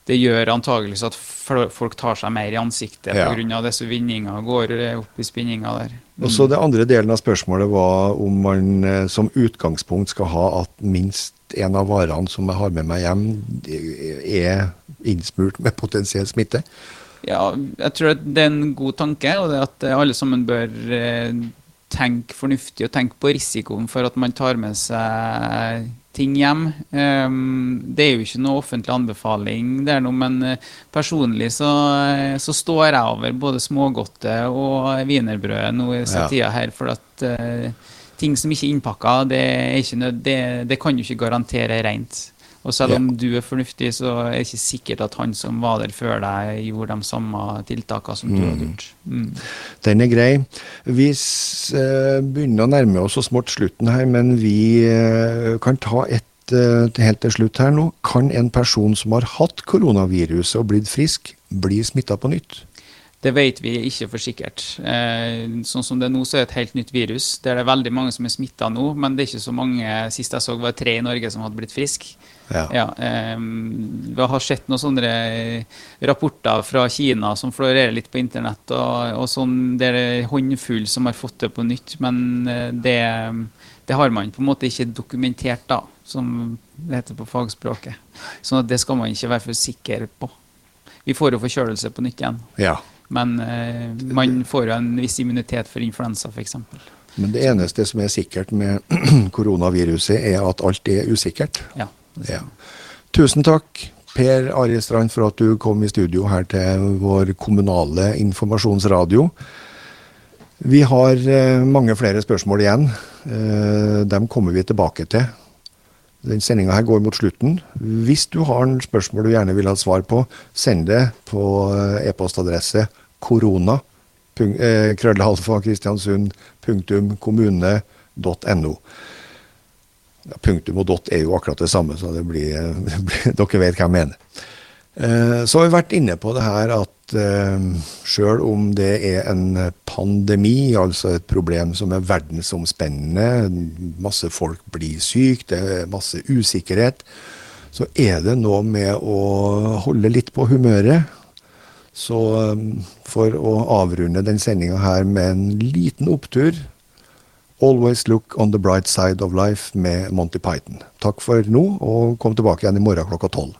det gjør antakeligvis at folk tar seg mer i ansiktet ja. pga. disse vindinga går opp i spinninga der. Mm. Og så Det andre delen av spørsmålet var om man som utgangspunkt skal ha at minst en av varene som jeg har med meg hjem, er innsmurt med potensiell smitte? Ja, jeg tror det er en god tanke, og det at alle sammen bør eh, tenke fornuftig og tenke på risikoen for at man tar med seg ting hjem. Um, det er jo ikke noe offentlig anbefaling, det er noe, men uh, personlig så, så, står jeg over både smågodte og wienerbrødet nå i ja. tida her, for at ting som ikke er innpakka, det, det, det, kan du ikke garantere rent. Og selv om du er fornuftig, så er det ikke sikkert at han som var der før deg, gjorde de samme tiltakene som du mm. hadde gjort. Mm. Den er grei. Vi uh, begynner å nærme oss så smått slutten her, men vi uh, kan ta et uh, helt til slutt her nå. Kan en person som har hatt koronaviruset og blitt frisk, bli smitta på nytt? Det vet vi ikke for sikkert. Eh, sånn som det er nå, så er det et helt nytt virus. Det er det veldig mange som er smitta nå, men det er ikke så mange. Sist jeg så, var det tre i Norge som hadde blitt friske. Ja. Ja, eh, vi har sett noen sånne rapporter fra Kina som florerer litt på internett, og, og sånn, det er håndfull som har fått det på nytt, men eh, det, det, har man på en måte ikke dokumentert, da, som det heter på fagspråket. Så det skal man ikke være for sikker på. Vi får jo forkjølelse på nytt igjen. Ja. Men eh, man får jo en viss immunitet for influensa f.eks. Men det eneste som er sikkert med [clears throat] koronaviruset, er at alt er usikkert. Ja, ja. Tusen takk, Per Arild Strand, for at du kom i studio her til vår kommunale informasjonsradio. Vi har eh, mange flere spørsmål igjen. Eh, dem kommer vi tilbake til. Den sendinga her går mot slutten. Hvis du har en spørsmål du gjerne vil ha svar på, send det på eh, e-postadresse korona eh, krøllehalfa kristiansund.kommune.no. Ja, punktum og dot er jo akkurat det samme, så det blir, [laughs] det blir, dere vet hva jeg mener. Eh, så har vi vært inne på det her at eh, sjøl om det er en pandemi, altså et problem som er verdensomspennende, masse folk blir syke, det er masse usikkerhet, så er det noe med å holde litt på humøret. Så eh, for å avrunde den sendinga her med en liten opptur Always look on the bright side of life med Monty Python. Takk for nå, og kom tilbake igjen i morgen klokka tolv.